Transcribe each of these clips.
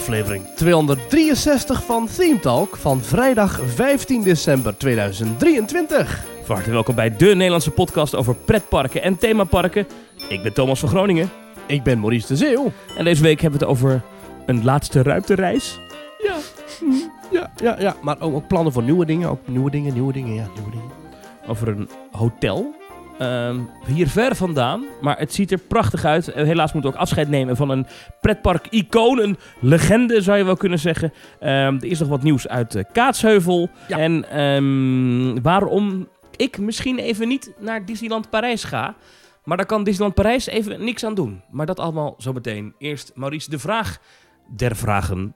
aflevering 263 van Theme Talk van vrijdag 15 december 2023. Van harte welkom bij de Nederlandse podcast over pretparken en themaparken. Ik ben Thomas van Groningen Ik ben Maurice de Zeeuw. en deze week hebben we het over een laatste ruimtereis. Ja, ja, ja, ja. maar ook, ook plannen voor nieuwe dingen. Ook nieuwe dingen, nieuwe dingen, ja, nieuwe dingen. Over een hotel. Ehm, hier ver vandaan, maar het ziet er prachtig uit. Helaas moeten we ook afscheid nemen van een pretpark-icoon, een legende zou je wel kunnen zeggen. Ehm, er is nog wat nieuws uit eh, Kaatsheuvel. Ja. En ehm, waarom ik misschien even niet naar Disneyland Parijs ga. Maar daar kan Disneyland Parijs even niks aan doen. Maar dat allemaal zo meteen. Eerst Maurice, de vraag der vragen.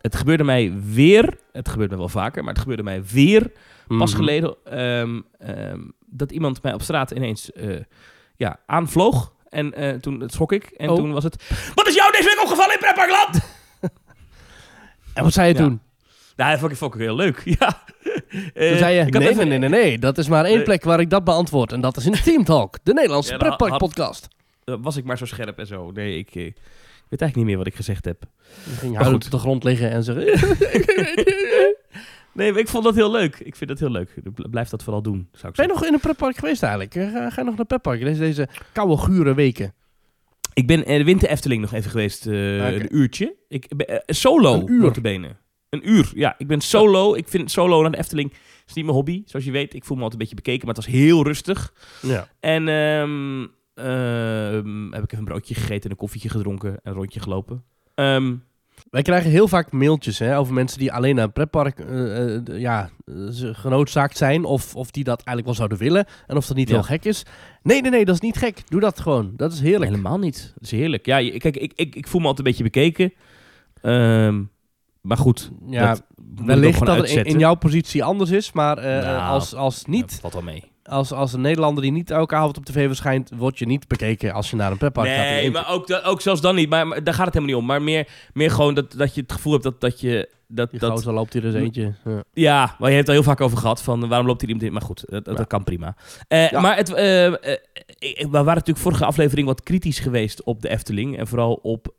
Het gebeurde mij weer, het gebeurt me wel vaker, maar het gebeurde mij weer pas Mhm. geleden dat iemand mij op straat ineens eh, ja, aanvloog. En eh, toen schrok ik. En Oh. toen was het... Wat is jou deze week opgevallen in Pretparkland? En wat zei je Ja. toen? nou, dat vond ik, vond ik heel leuk. Ja. Eh, Toen zei je, ik nee, even- nee, nee, nee. Dat is maar één plek waar ik dat beantwoord. En dat is in Theme Talk, de Nederlandse Ja, pretpark podcast. eh, was ik maar zo scherp en zo. Nee, ik, eh, ik weet eigenlijk niet meer wat ik gezegd heb. Dan ging hij goed. op de grond liggen en zeggen... Nee, ik vond dat heel leuk. Ik vind dat heel leuk. Bl- Blijf dat vooral doen, zou ik Ben je nog in een pretpark geweest eigenlijk? Eh, Ga, ga je nog naar pretpark deze, deze koude, gure weken? Ik ben in de Winter Efteling nog even geweest, eh, Oké. een uurtje. Ik ben, eh, solo, Een uur? notabene. Een uur, ja. Ik ben solo. Ik vind solo naar de Efteling is niet mijn hobby. Zoals je weet, ik voel me altijd een beetje bekeken, maar het was heel rustig. Ja. En ehm, ehm, heb ik even een broodje gegeten en een koffietje gedronken en een rondje gelopen. Ehm, Wij krijgen heel vaak mailtjes hè, over mensen die alleen naar een pretpark eh, ja, eh, genoodzaakt zijn. Of, of die dat eigenlijk wel zouden willen. En of dat niet Ja. heel gek is. Nee, nee, nee, dat is niet gek. Doe dat gewoon. Dat is heerlijk. helemaal niet. Dat is heerlijk. Ja, kijk, ik, ik, ik voel me altijd een beetje bekeken. Ehm, maar goed, Ja, dat wellicht dat het in, jouw positie anders is. Maar Nou, als, als, niet, Ja, valt wel mee. Als, als een Nederlander die niet elke avond op tv verschijnt, word je niet bekeken als je naar een pretpark gaat. Nee, maar ook, ook zelfs dan niet. Maar, maar daar gaat het helemaal niet om. Maar meer, meer gewoon dat, dat je het gevoel hebt dat, dat je... Dat, Die dat, loopt hier eens eentje. Ja. ja, maar je hebt het al heel vaak over gehad. Van waarom loopt hier iemand in? Maar goed, dat, dat Ja. kan prima. Eh, Ja. Maar het, eh, eh, we waren natuurlijk vorige aflevering wat kritisch geweest op de Efteling. En vooral op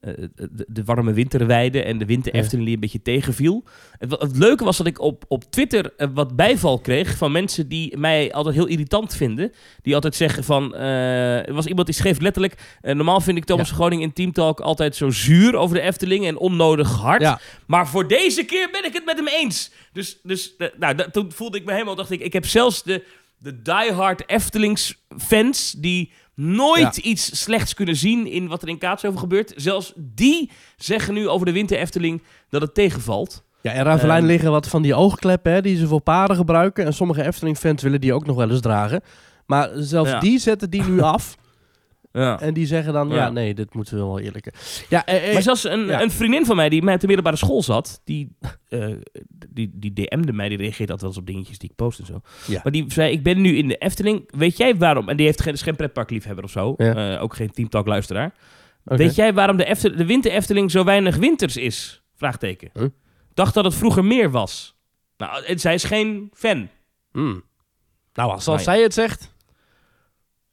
de, de warme winterweide en de winter. Efteling die een beetje tegenviel. Het, het leuke was dat ik op, op Twitter eh, wat bijval kreeg van mensen die mij altijd heel irritant vinden. Die altijd zeggen van... eh, er was iemand die schreef letterlijk... eh, normaal vind ik Thomas Ja. Groning in Team Talk altijd zo zuur over de Efteling en onnodig hard. Ja. Maar voor deze keer ben ik het met hem eens. Dus, dus eh, nou, da- toen voelde ik me helemaal, dacht ik, ik heb zelfs de, de diehard Eftelings fans die nooit iets slechts kunnen zien in wat er in Kaatsheuvel gebeurt. Zelfs die zeggen nu over de winter Efteling dat het tegenvalt. Ja, in Ravelijn Ehm. liggen wat van die oogkleppen hè, die ze voor paarden gebruiken. En sommige Efteling-fans willen die ook nog wel eens dragen. Maar zelfs Ja. die zetten die nu af. Ja. En die zeggen dan, ja, Ja. nee, dit moeten we wel eerlijker. Ja, eh, eh, Maar zelfs een, ja. een vriendin van mij die mij op de middelbare school zat, die, eh, die, die DM'de mij, die reageert altijd wel eens op dingetjes die ik post en zo. Ja. Maar die zei, ik ben nu in de Efteling, weet jij waarom? En die heeft geen, is geen pretparkliefhebber of zo, Ja. Eh, ook geen Teamtalk luisteraar. oké. Weet jij waarom de, Eftel- de winter Efteling zo weinig winters is? Vraagteken. Huh? Dacht dat het vroeger meer was. Nou, en zij is geen fan. Hmm. Nou, als, als Nou ja. zij het zegt...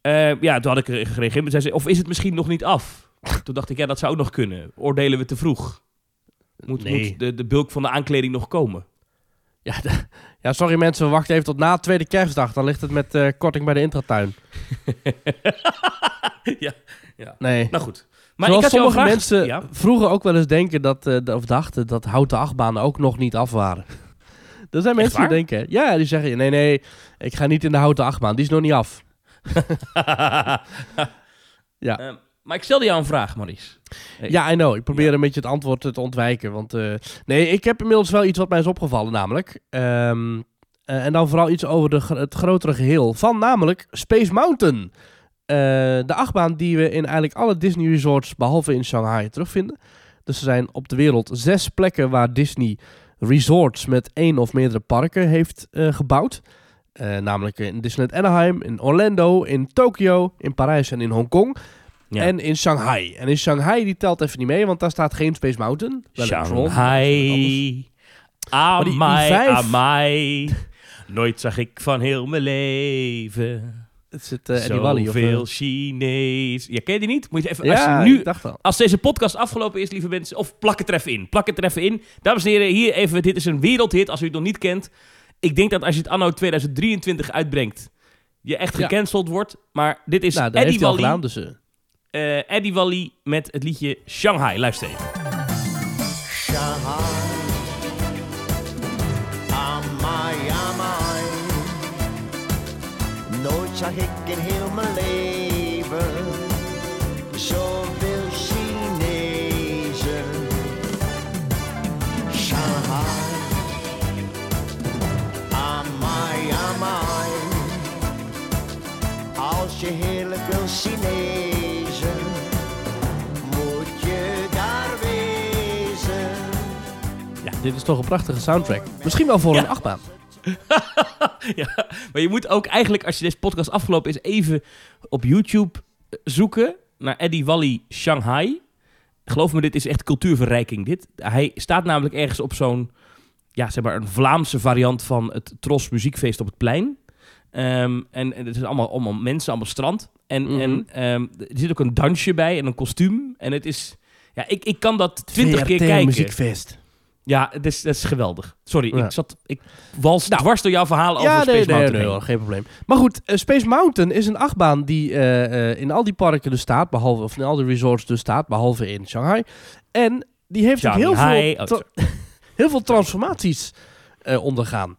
Eh, ja, toen had ik gereageerd. zei, of is het misschien nog niet af? toen dacht ik, ja, dat zou ook nog kunnen. Oordelen we te vroeg? Moet, Nee. moet de, de bulk van de aankleding nog komen? Ja, de- ja, sorry mensen, we wachten even tot na tweede kerstdag. Dan ligt het met eh, korting bij de intratuin. ja, ja. Nee. Nou goed. Maar Zoals ik had sommige mensen Ja. vroeger ook wel eens denken dat, eh, of dachten dat houten achtbanen ook nog niet af waren. Er zijn mensen die denken, ja, die zeggen, nee, nee, ik ga niet in de houten achtbaan, die is nog niet af. Ja. Eh, maar ik stelde jou een vraag, Maurice. Hey. Ja, I know. Ik probeer Ja. een beetje het antwoord te ontwijken. Want eh, nee, ik heb inmiddels wel iets wat mij is opgevallen, namelijk. Ehm, eh, en dan vooral iets over de, het grotere geheel van, namelijk Space Mountain. Eh, de achtbaan die we in eigenlijk alle Disney resorts, behalve in Shanghai, terugvinden. Dus er zijn op de wereld zes plekken waar Disney resorts met één of meerdere parken heeft eh, gebouwd. Eh, namelijk in Disneyland Anaheim, in Orlando, in Tokio, in Parijs en in Hongkong. Ja. En in Shanghai. En in Shanghai die telt even niet mee, want daar staat geen Space Mountain. Wel Shanghai. die- die Amai, vijf- amai. Nooit zag ik van heel mijn leven. Het zit uh, Eddie Wally. Zoveel Of, Chinees. Ja, ken je die niet? Moet je even, uh, als ja, je nu ik dacht al. Als deze podcast afgelopen is, lieve mensen, of plak het er even in. Plak het er even in. Dames en heren, hier even, dit is een wereldhit als u het nog niet kent. Ik denk dat als je het anno 2023 uitbrengt, je echt Ja. gecanceld wordt. Maar dit is Nou, Eddie Wally, gedaan, dus... eh, eh, Eddie Wally met het liedje Shanghai. Luister even. Shanghai. Amai, amai. Nooit dit is toch een prachtige soundtrack. Misschien wel voor Ja. een achtbaan. ja, maar je moet ook eigenlijk, als je deze podcast afgelopen is, even op YouTube zoeken naar Eddie Wally Shanghai. Geloof me, dit is echt cultuurverrijking. Dit. Hij staat namelijk ergens op zo'n, ja, zeg maar, een Vlaamse variant van het Tros Muziekfeest op het plein. Ehm, en, en het is allemaal, allemaal mensen, allemaal strand. En, Mhm. en ehm, er zit ook een dansje bij en een kostuum. En het is, ja, ik, ik kan dat twintig keer kijken. Muziekfest. Ja, het is, het is geweldig. Sorry, Ja. ik zat, ik wals Nou. dwars door jouw verhaal over Ja, Space nee, nee, Mountain nee, hoor, geen probleem. Maar goed, eh, Space Mountain is een achtbaan die eh, eh, in al die parken dus staat, behalve, of in al die resorts dus staat, behalve in Shanghai. En die heeft ook heel veel, Oh, heel veel transformaties eh, ondergaan.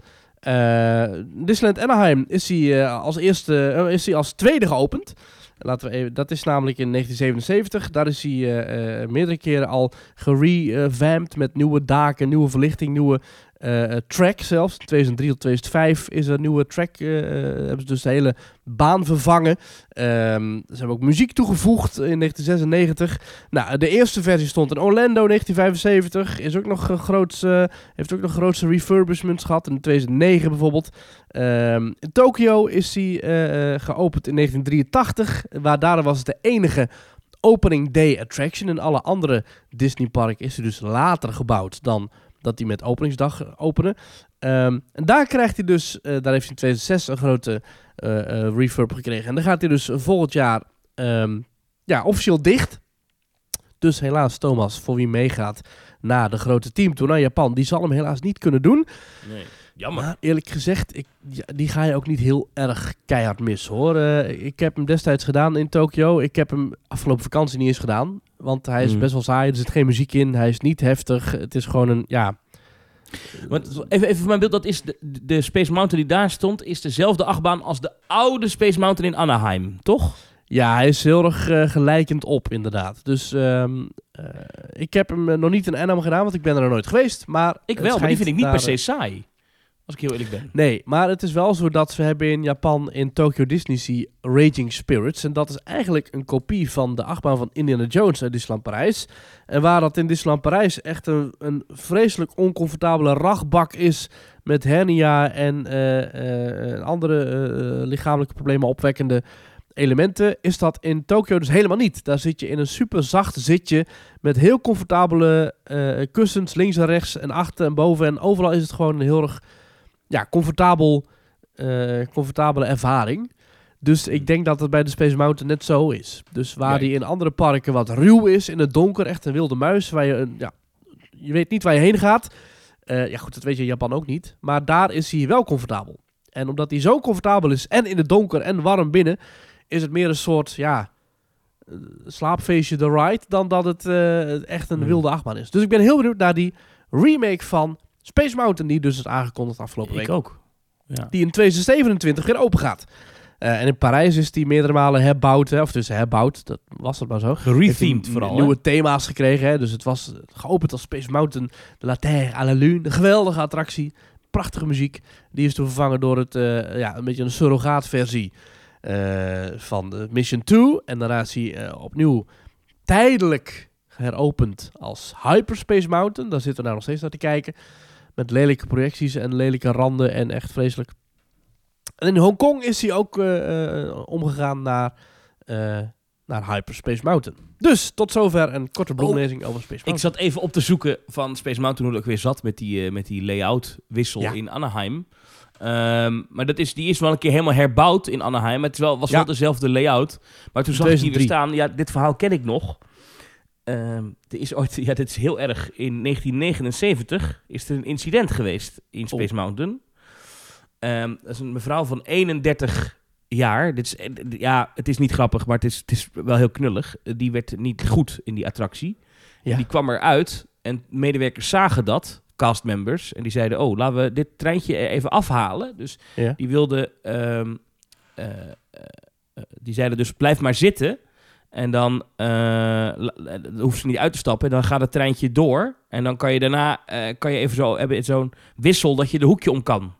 Disneyland Anaheim is hij als eerste, is hij als tweede geopend. Laten we even, dat is namelijk in 1977. Daar is hij eh, eh, meerdere keren al gerevamped met nieuwe daken, nieuwe verlichting, nieuwe eh, eh, track zelfs. 2003 tot 2005 is er een nieuwe track. eh, hebben ze dus de hele baan vervangen. Ehm, ze hebben ook muziek toegevoegd in 1996. Nou, de eerste versie stond in Orlando 1975. Is ook nog een groot, eh, heeft ook nog grootste refurbishments gehad. In 2009 bijvoorbeeld. Ehm, in Tokio is hij eh, geopend in 1983. Waar daar was het de enige opening day attraction. In alle andere Disney park is hij dus later gebouwd dan dat hij met openingsdag openen. Ehm, en daar krijgt hij dus, eh, daar heeft hij in 2006 een grote eh, eh, refurb gekregen. En dan gaat hij dus volgend jaar ehm, ja, officieel dicht. Dus helaas, Thomas, voor wie meegaat naar de grote teamtour naar Japan, die zal hem helaas niet kunnen doen. Nee. Jammer. Maar eerlijk gezegd, ik, ja, die ga je ook niet heel erg keihard missen hoor. Eh, ik heb hem destijds gedaan in Tokio. Ik heb hem afgelopen vakantie niet eens gedaan. Want hij is Mm. best wel saai. Er zit geen muziek in. Hij is niet heftig. Het is gewoon een, ja... Want even, even voor mijn beeld, dat is de, de Space Mountain die daar stond, is dezelfde achtbaan als de oude Space Mountain in Anaheim, toch? Ja, hij is heel erg eh, gelijkend op, inderdaad. Dus ehm, eh, ik heb hem eh, nog niet in Anaheim gedaan, want ik ben er nog nooit geweest. Maar Ik wel, maar die vind ik niet daar, per se saai. Als ik heel eerlijk ben. Nee, maar het is wel zo dat ze hebben in Japan in Tokyo Disney Sea Raging Spirits. En dat is eigenlijk een kopie van de achtbaan van Indiana Jones uit Disneyland Parijs. En waar dat in Disneyland Parijs echt een, een vreselijk oncomfortabele rachtbak is met hernia en eh, eh, andere eh, lichamelijke problemen opwekkende elementen, is dat in Tokyo dus helemaal niet. Daar zit je in een super zacht zitje met heel comfortabele kussens links en rechts en achter en boven. En overal is het gewoon heel erg ja, comfortabel, eh, comfortabele ervaring. Dus ik denk dat het bij de Space Mountain net zo is. Dus waar Ja. die in andere parken wat ruw is, in het donker, echt een wilde muis, waar je, een, ja, je weet niet waar je heen gaat. Eh, ja goed, dat weet je in Japan ook niet. Maar daar is hij wel comfortabel. En omdat hij zo comfortabel is, en in het donker en warm binnen, is het meer een soort, ja, eh, slaapfeestje de ride, dan dat het echt een Hmm. wilde achtbaan is. Dus ik ben heel benieuwd naar die remake van Space Mountain, die dus is aangekondigd afgelopen Ik week. ook. Ja. Die in 2027 weer open gaat. Eh, en in Parijs is die meerdere malen herbouwd, hè, of dus herbouwd, dat was het maar zo. Gerethemed vooral. Nieuwe thema's gekregen, hè? dus het was geopend als Space Mountain de La Terre à la Lune. Een geweldige attractie, prachtige muziek. Die is toen vervangen door het, eh, ja, een beetje een surrogaatversie eh, van de Mission 2. En daarna is hij opnieuw tijdelijk heropend als Hyperspace Mountain. Daar zitten we nou nog steeds naar te kijken. Met lelijke projecties en lelijke randen en echt vreselijk. En in Hongkong is hij ook eh, eh, omgegaan naar eh, naar Hyperspace Mountain. Dus tot zover een korte bloemlezing over Space Ik Mountain. zat even op te zoeken van Space Mountain hoe dat ook weer zat met die, met die layout-wissel Ja. in Anaheim. Ehm, maar dat is, die is wel een keer helemaal herbouwd in Anaheim. Het is wel, was Ja. wel dezelfde layout. Maar toen zag ik hier weer 2003. staan. Ja, dit verhaal ken ik nog. Ehm, er is ooit, ja, dit is heel erg. In 1979 is er een incident geweest in Space Mountain. Ehm, dat is een mevrouw van 31 jaar. Dit is, eh, ja, het is niet grappig, maar het is, het is wel heel knullig. Eh, Die werd niet goed in die attractie. Ja. En die kwam eruit en medewerkers zagen dat, castmembers. En die zeiden, oh, laten we dit treintje er even afhalen. Dus Ja. die wilden, ehm, eh, eh, eh, die zeiden dus, blijf maar zitten. En dan eh, dan hoeven ze niet uit te stappen. Dan gaat het treintje door. En dan kan je daarna eh, kan je even zo hebben zo'n wissel dat je de hoekje om kan.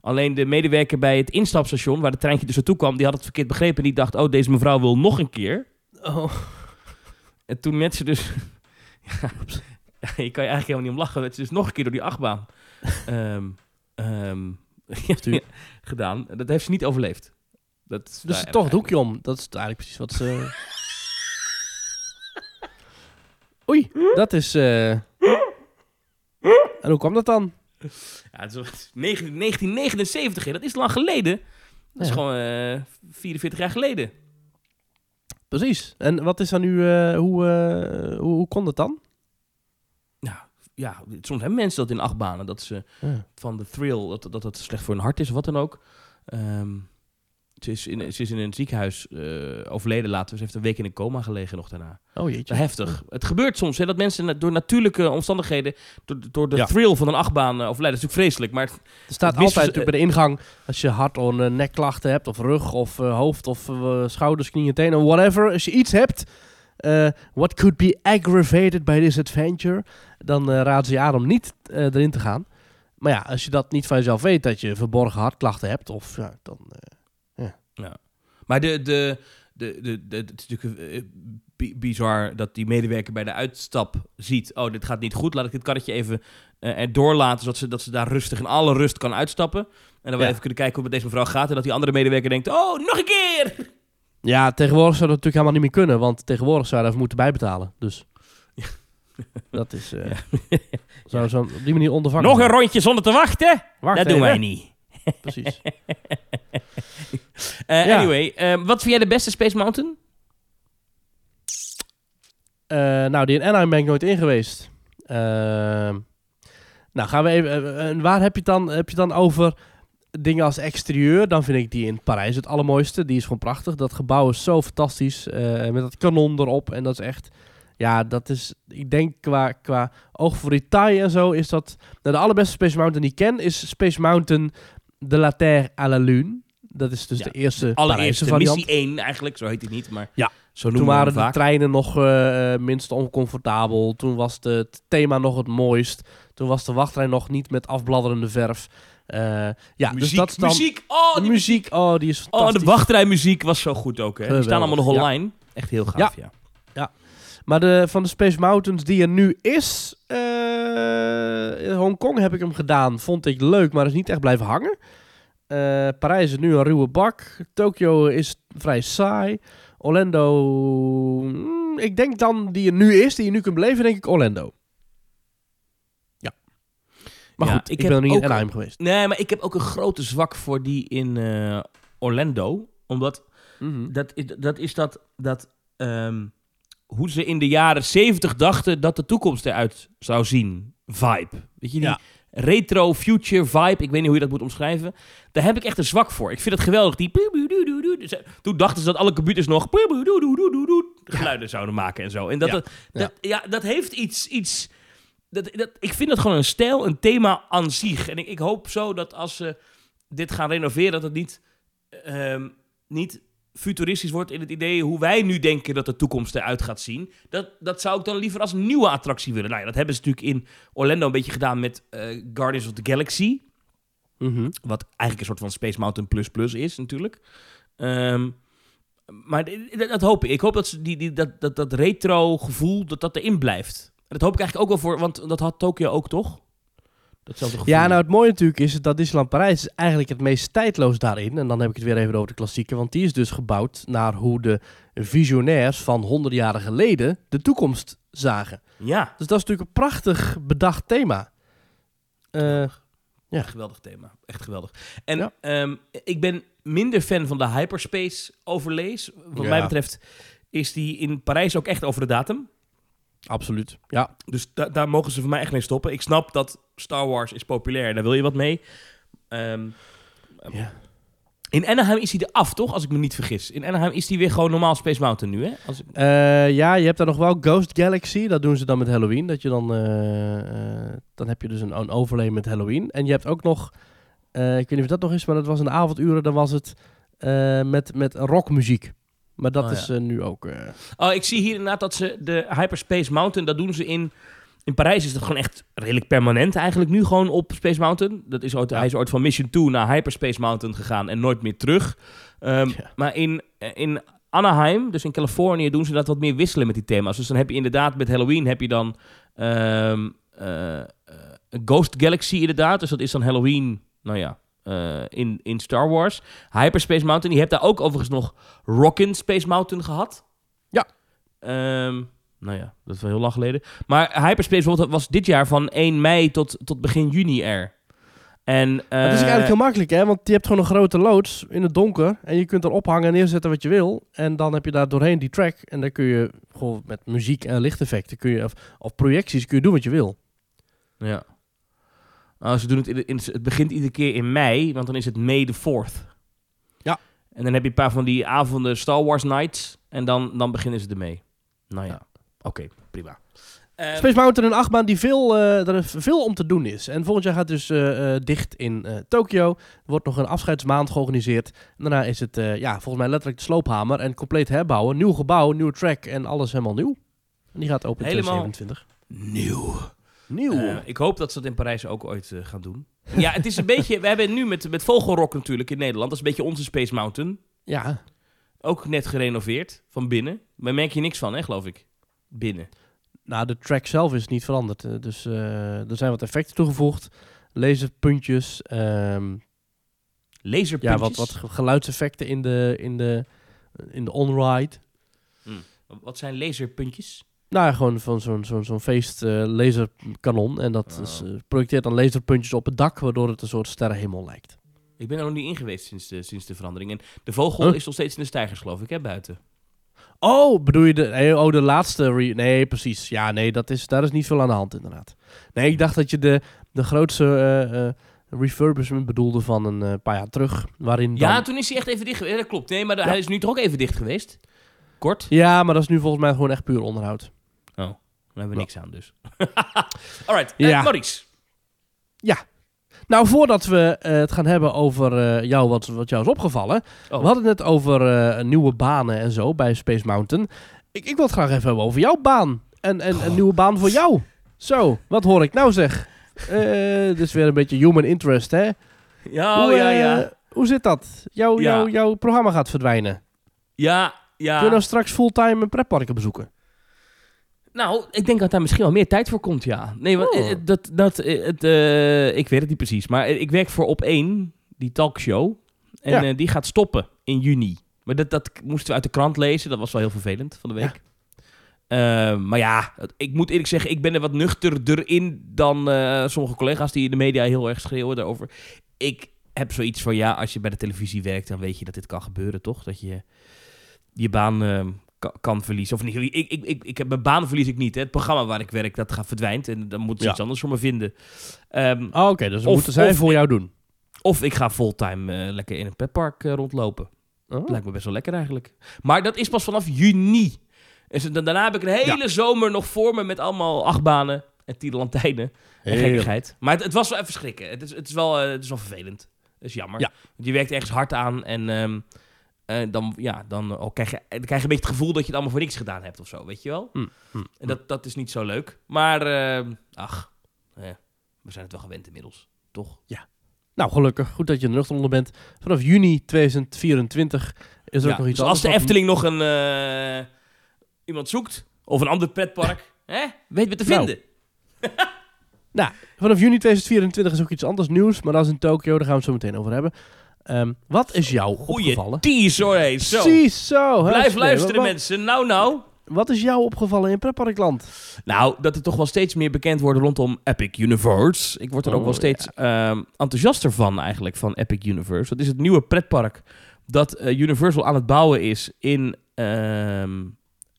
Alleen de medewerker bij het instapstation, waar het treintje dus naartoe kwam, die had het verkeerd begrepen. En die dacht, oh, deze mevrouw wil nog een keer. Oh. En toen met ze dus... ja, je kan je eigenlijk helemaal niet om lachen. Werd ze dus nog een keer door die achtbaan ehm, ehm, gedaan. Dat heeft ze niet overleefd. Dat is Dus toch het hoekje om. Dat is eigenlijk precies wat ze... Oei, dat is... eh, En hoe kwam dat dan? Ja, het is wel- het is 19 1979, hè, dat is lang geleden. Dat is Ja. gewoon eh 44 jaar geleden. Precies. En wat is dan nu... eh, hoe, eh, hoe, hoe kon dat dan? Ja, soms hebben mensen dat in achtbanen. Dat ze Ja. van de thrill, dat, dat dat slecht voor hun hart is of wat dan ook. Ehm, ze, is in, ze is in een ziekenhuis eh, overleden later. Ze heeft een week in een coma gelegen nog daarna. Oh jeetje. Heftig. Het gebeurt soms hè, dat mensen door natuurlijke omstandigheden, door, door de Ja. thrill van een achtbaan eh, overlijden. Dat is natuurlijk vreselijk, maar Er staat Het altijd natuurlijk bij de ingang, als je hart- of eh, nekklachten hebt, of rug, of eh, hoofd, of eh, schouders, knieën, tenen, whatever. Als je iets hebt, eh, what could be aggravated by this adventure, dan eh raad ze je aan om niet eh, erin te gaan. Maar ja, als je dat niet van jezelf weet, dat je verborgen hartklachten hebt, of ja, dan... Maar de, de, de, de, de- het is natuurlijk eh, bi- bizar dat die medewerker bij de uitstap ziet... oh, dit gaat niet goed, laat ik dit karretje even eh erdoor laten... zodat ze, dat ze daar rustig in alle rust kan uitstappen. En dan we Ja. even kunnen kijken hoe het met deze mevrouw gaat... en dat die andere medewerker denkt, oh, nog een keer! ja, tegenwoordig zou dat natuurlijk helemaal niet meer kunnen, want tegenwoordig zou je daarvoor moeten bijbetalen. Dus dat is... eh zou zo op die manier ondervangen. Nog een rondje zonder te wachten? Wacht dat doen wij niet. Precies. Eh, Ja. Anyway, eh, wat vind jij de beste Space Mountain? Eh, nou, die in Anaheim ben ik nooit in geweest. Ehm, nou, gaan we even... en waar heb je, dan, heb je dan over dingen als exterieur? Dan vind ik die in Parijs het allermooiste. Die is gewoon prachtig. Dat gebouw is zo fantastisch. met dat kanon erop. En dat is echt... Ja, dat is... Ik denk qua, qua oog voor detail en zo is dat... Nou, de allerbeste Space Mountain die ik ken is Space Mountain de la Terre à la Lune. Dat is dus Ja, de eerste Parijse Allereerst variant. missie 1 eigenlijk, zo heet het niet, maar Ja. zo Toen waren de vaak. treinen nog eh, minst oncomfortabel. Toen was de- het thema nog het mooist. Toen was de wachtrij nog niet met afbladderende verf. Eh, ja, dus dat dan... muziek, oh, de die muziek, oh, die is Oh, fantastisch. de wachtrijmuziek was zo goed ook, hè? Die staan allemaal nog ja. online. Echt heel gaaf, ja. Maar de, van de Space Mountains die er nu is... eh, in Hongkong heb ik hem gedaan. Vond ik leuk, maar is niet echt blijven hangen. Eh, Parijs is nu een ruwe bak. Tokio is vrij saai. Orlando... mm, ik denk dan die er nu is, die je nu kunt beleven, denk ik Orlando. Ja. Maar Ja, goed, ik ben er niet in Anaheim geweest. Nee, maar ik heb ook een grote zwak voor die in eh, Orlando. Omdat Mhm. dat is dat, is dat, dat ehm, hoe ze in de jaren 70 dachten dat de toekomst eruit zou zien. Vibe. Weet je, die Ja. retro future vibe. Ik weet niet hoe je dat moet omschrijven. Daar heb ik echt een zwak voor. Ik vind het geweldig. Die Toen dachten ze dat alle computers nog geluiden zouden maken en zo. En dat, Ja. dat, dat, ja, dat heeft iets... iets dat, dat, ik vind dat gewoon een stijl, een thema aan zich. En ik, ik hoop zo dat als ze dit gaan renoveren, dat het niet, ehm, niet futuristisch wordt in het idee hoe wij nu denken dat de toekomst eruit gaat zien. Dat, dat zou ik dan liever als een nieuwe attractie willen. Nou ja, dat hebben ze natuurlijk in Orlando een beetje gedaan met eh, Guardians of the Galaxy. Mhm. Wat eigenlijk een soort van Space Mountain Plus Plus is natuurlijk. Ehm, maar dat hoop ik. Ik hoop dat ze die, die, dat, dat, dat retro gevoel, dat dat erin blijft. Dat hoop ik eigenlijk ook wel voor, want dat had Tokyo ook toch? Datzelfde gevoel. Ja, nou het mooie natuurlijk is dat Disneyland Parijs is eigenlijk het meest tijdloos daarin. En dan heb ik het weer even over de klassieker. Want die is dus gebouwd naar hoe de visionairs van honderden jaren geleden de toekomst zagen. Ja, Dus dat is natuurlijk een prachtig bedacht thema. Eh, Ja. geweldig thema. Echt geweldig. En Ja. ehm, ik ben minder fan van de hyperspace overlays. Wat Ja. mij betreft is die in Parijs ook echt over de datum. Absoluut. Ja, Dus da- daar mogen ze voor mij echt mee stoppen. Ik snap dat Star Wars is populair, daar wil je wat mee. Ehm, Ja. In Anaheim is hij er af, toch? Als ik me niet vergis. In Anaheim is hij weer gewoon normaal Space Mountain nu, hè? Als ik- Eh, ja, je hebt daar nog wel Ghost Galaxy. Dat doen ze dan met Halloween. Dat je dan, eh, eh, dan heb je dus een, een overlay met Halloween. En je hebt ook nog, ik weet niet of dat nog is, maar dat was in de avonduren. Dan was het met, met rockmuziek. Maar dat Oh, is ja. eh, nu ook. eh, Oh, ik zie hier inderdaad dat ze de Hyperspace Mountain, dat doen ze in... In Parijs is dat gewoon echt redelijk permanent eigenlijk nu gewoon op Space Mountain. Dat is ooit, Ja. Hij is ooit van Mission 2 naar Hyperspace Mountain gegaan en nooit meer terug. Ehm, Ja. Maar in, in Anaheim, dus in Californië, doen ze dat wat meer wisselen met die thema's. Dus dan heb je inderdaad met Halloween heb je dan ehm, eh, eh, Ghost Galaxy inderdaad. Dus dat is dan Halloween, nou ja, eh, in, in Star Wars. Hyperspace Mountain, je hebt daar ook overigens nog Rockin' Space Mountain gehad. Ja. Ehm, nou ja, dat is wel heel lang geleden. Maar Hyperspace was dit jaar van 1 mei tot, tot begin juni er. En, het is eigenlijk eh, heel makkelijk, hè? Want je hebt gewoon een grote loods in het donker. En je kunt er ophangen en neerzetten wat je wil. En dan heb je daar doorheen die track. En dan kun je gewoon met muziek en lichteffecten kun je, of, of projecties kun je doen wat je wil. Ja. Nou, ze doen het, in, de- in, het begint iedere keer in mei, want dan is het May the 4th. Ja. En dan heb je een paar van die avonden Star Wars Nights en dan, dan beginnen ze ermee. Nou ja, Ja. oké, prima. Eh, Space Mountain, een achtbaan die veel, eh, er veel om te doen is. En volgend jaar gaat het dus eh, eh, dicht in eh Tokio. Er wordt nog een afscheidsmaand georganiseerd. En daarna is het eh, ja, volgens mij letterlijk de sloophamer en compleet herbouwen. Nieuw gebouw, nieuwe track en alles helemaal nieuw. En die gaat open in Helemaal 2027. nieuw. Nieuw. Eh, ik hoop dat ze dat in Parijs ook ooit eh, gaan doen. Ja, het is een beetje... We hebben nu met, met Vogelrok natuurlijk in Nederland. Dat is een beetje onze Space Mountain. ja, Ook net gerenoveerd, van binnen. Maar merk je niks van, hè, geloof ik. Binnen. nou de track zelf is niet veranderd. eh, dus eh, er zijn wat effecten toegevoegd. Laserpuntjes. ehm, Laserpuntjes. ja, wat, wat ge- geluidseffecten in de, in de, in de on-ride. Wat zijn laserpuntjes? Nou ja, gewoon van zo'n zo'n zo'n feest eh, laserkanon. En dat Oh. is, eh, projecteert dan laserpuntjes op het dak, waardoor het een soort sterrenhemel lijkt. Ik ben er nog niet in geweest sinds de, sinds de verandering. En de vogel Huh? is nog steeds in de stijgers, geloof ik, hè, buiten. Oh, bedoel je de, nee, oh, de laatste? nee, precies. Ja, nee, dat is, daar is niet veel aan de hand inderdaad. Nee, ik dacht dat je de, de grootste eh, eh, refurbishment bedoelde van een eh, paar jaar terug. Waarin dan... Ja, toen is hij echt even dicht geweest. Dat klopt. Nee, maar hij is nu toch ook even dicht geweest? Kort? ja, maar dat is nu volgens mij gewoon echt puur onderhoud. Oh, daar hebben we Ja. niks aan dus. Alright, eh, Ja. Maurice. Nou, voordat we eh, het gaan hebben over eh, jou, wat, wat jou is opgevallen. Oh. We hadden het over nieuwe banen en zo bij Space Mountain. Ik, ik wil het graag even hebben over jouw baan. En, en een nieuwe baan voor jou. Zo, wat hoor ik nou zeg? Eh dit is weer een beetje human interest, hè? Ja, hoe, ja, ja. hoe zit dat? Jouw, Ja. jouw, jouw programma gaat verdwijnen. Ja, ja. Kun je nou straks fulltime een pretparken bezoeken? Nou, ik denk dat daar misschien wel meer tijd voor komt, ja. Nee, want Oh. eh, dat, dat, eh, het, eh, ik weet het niet precies. Maar ik werk voor Op 1, die talkshow. En Ja. die gaat stoppen in juni. Maar dat, dat moesten we uit de krant lezen. Dat was wel heel vervelend van de week. Maar ja, ik moet eerlijk zeggen, ik ben er wat nuchterder in dan sommige collega's die in de media heel erg schreeuwen daarover. Ik heb zoiets van, ja, als je bij de televisie werkt, dan weet je dat dit kan gebeuren, toch? Dat je je baan ka- kan verliezen. Of niet, ik, ik, ik, ik heb mijn baan verlies ik niet. Hè. Het programma waar ik werk, dat gaat verdwijnt. En dan moeten ze Ja. iets anders voor me vinden. Ehm, Oh, Oké, dus we Of- moeten zij voor jou doen. of ik ga fulltime eh, lekker in een petpark eh, rondlopen. Oh. Lijkt me best wel lekker eigenlijk. Maar dat is pas vanaf juni. Dus da- daarna heb ik een hele zomer nog voor me met allemaal achtbanen en tierenlantijnen. En gekkigheid. Maar het, het was wel even schrikken. Het is, het is, wel, eh, het is wel vervelend. Dat is jammer. Ja. Want je werkt ergens hard aan en ehm, eh, dan, ja, dan, oh, krijg je, dan krijg je een beetje het gevoel dat je het allemaal voor niks gedaan hebt of zo, weet je wel? Mm, mm, En dat, dat is niet zo leuk. Maar, ehm, ach, eh, we zijn het wel gewend inmiddels, toch? Nou, gelukkig. Goed dat je er nuchter onder bent. Vanaf juni 2024 is er Ja, ook nog iets dus als de Efteling nog een, eh, iemand zoekt, of een ander pretpark, hè, weet me te Nou. vinden. Nou, vanaf juni 2024 is ook iets anders nieuws, maar dat is in Tokio, daar gaan we het zo meteen over hebben. Ehm, wat is jou Goeie opgevallen? tease hoor, hé. Zo. Precies zo. Blijf luisteren, Wat- mensen. Nou, nou. Wat is jou opgevallen in pretparkland? Nou, dat er toch wel steeds meer bekend wordt rondom Epic Universe. Ik word er ook Oh, wel steeds ehm, enthousiaster van eigenlijk, van Epic Universe. Dat is het nieuwe pretpark dat eh, Universal aan het bouwen is in ehm,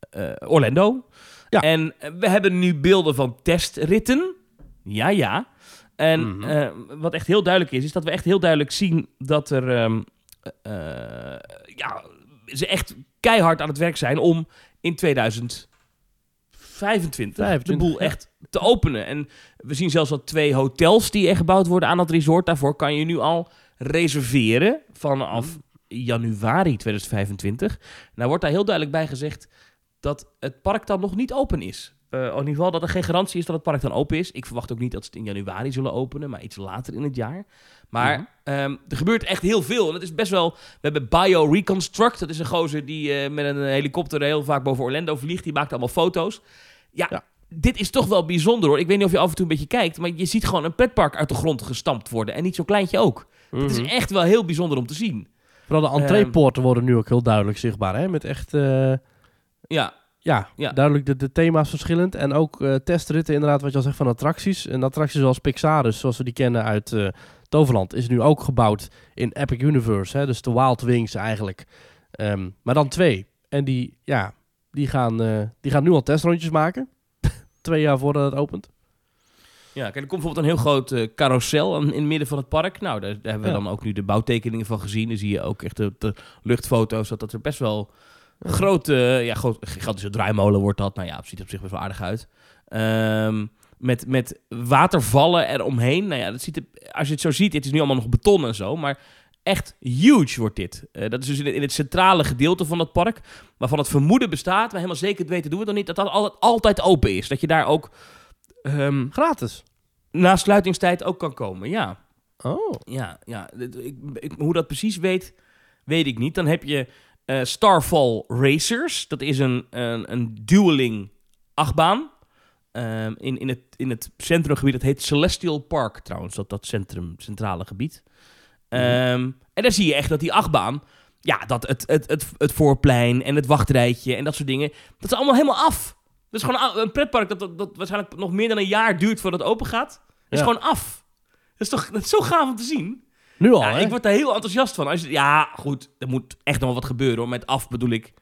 eh, Orlando. Ja. En we hebben nu beelden van testritten. Ja, ja. En Mhm. eh, wat echt heel duidelijk is, is dat we echt heel duidelijk zien dat er... ehm, eh, ja, ze echt keihard aan het werk zijn om in 2025 de 25, boel echt te openen. En we zien zelfs al twee hotels die er gebouwd worden aan dat resort. Daarvoor kan je nu al reserveren vanaf Mhm. januari 2025. Nou wordt daar heel duidelijk bij gezegd dat het park dan nog niet open is. Eh, in ieder geval dat er geen garantie is dat het park dan open is. Ik verwacht ook niet dat ze het in januari zullen openen, maar iets later in het jaar. Maar Mhm. ehm, er gebeurt echt heel veel. En het is best wel... We hebben Bio Reconstruct. Dat is een gozer die eh, met een helikopter heel vaak boven Orlando vliegt. Die maakt allemaal foto's. Ja, Ja. dit is toch wel bijzonder hoor. Ik weet niet of je af en toe een beetje kijkt, maar je ziet gewoon een pretpark uit de grond gestampt worden. En niet zo'n kleintje ook. Het is Mhm. echt wel heel bijzonder om te zien. Vooral de entreepoorten worden nu ook heel duidelijk zichtbaar, hè? Met echt, eh, Ja, ja, Ja. duidelijk de, de thema's verschillend. En ook eh, testritten, inderdaad, wat je al zegt van attracties. En attracties zoals Pixarus, zoals we die kennen uit eh, Toverland, is nu ook gebouwd in Epic Universe. Hè? Dus de Wild Wings eigenlijk. Ehm, maar dan twee. En die, ja, die gaan, eh, die gaan nu al testrondjes maken. Twee jaar voordat het opent. Ja, kijk, er komt bijvoorbeeld een heel groot eh, carousel in het midden van het park. Nou, daar, daar hebben we Ja. dan ook nu de bouwtekeningen van gezien. Dan zie je ook echt de, de luchtfoto's, dat, dat er best wel een grote, ja, groot, gigantische draaimolen wordt dat. Nou ja, het ziet er op zich best wel aardig uit. Ehm, met, met watervallen eromheen. Nou ja, dat ziet er, als je het zo ziet, het is nu allemaal nog beton en zo, maar echt huge wordt dit. Eh, dat is dus in het, in het centrale gedeelte van het park, waarvan het vermoeden bestaat, maar helemaal zeker weten doen we het nog niet, dat dat altijd, altijd open is. Dat je daar ook ehm, Gratis. na sluitingstijd ook kan komen. Ja, Oh. ja, ja. Ik, hoe dat precies weet, weet ik niet. Dan heb je eh, Starfall Racers. Dat is een, een, een dueling achtbaan. Ehm, in, in, het, in het centrumgebied, dat heet Celestial Park trouwens, dat, dat centrum, centrale gebied. Ehm, En daar zie je echt dat die achtbaan, ja, dat het, het, het, het voorplein en het wachtrijtje en dat soort dingen, dat is allemaal helemaal af. Dat is gewoon een pretpark dat, dat, dat waarschijnlijk nog meer dan een jaar duurt voordat het open gaat. is Ja. gewoon af. Dat is toch dat is zo gaaf om te zien? Nu al, Ja, hè? ik word daar heel enthousiast van. Als je, ja, goed, er moet echt nog wat gebeuren hoor. Met af bedoel ik,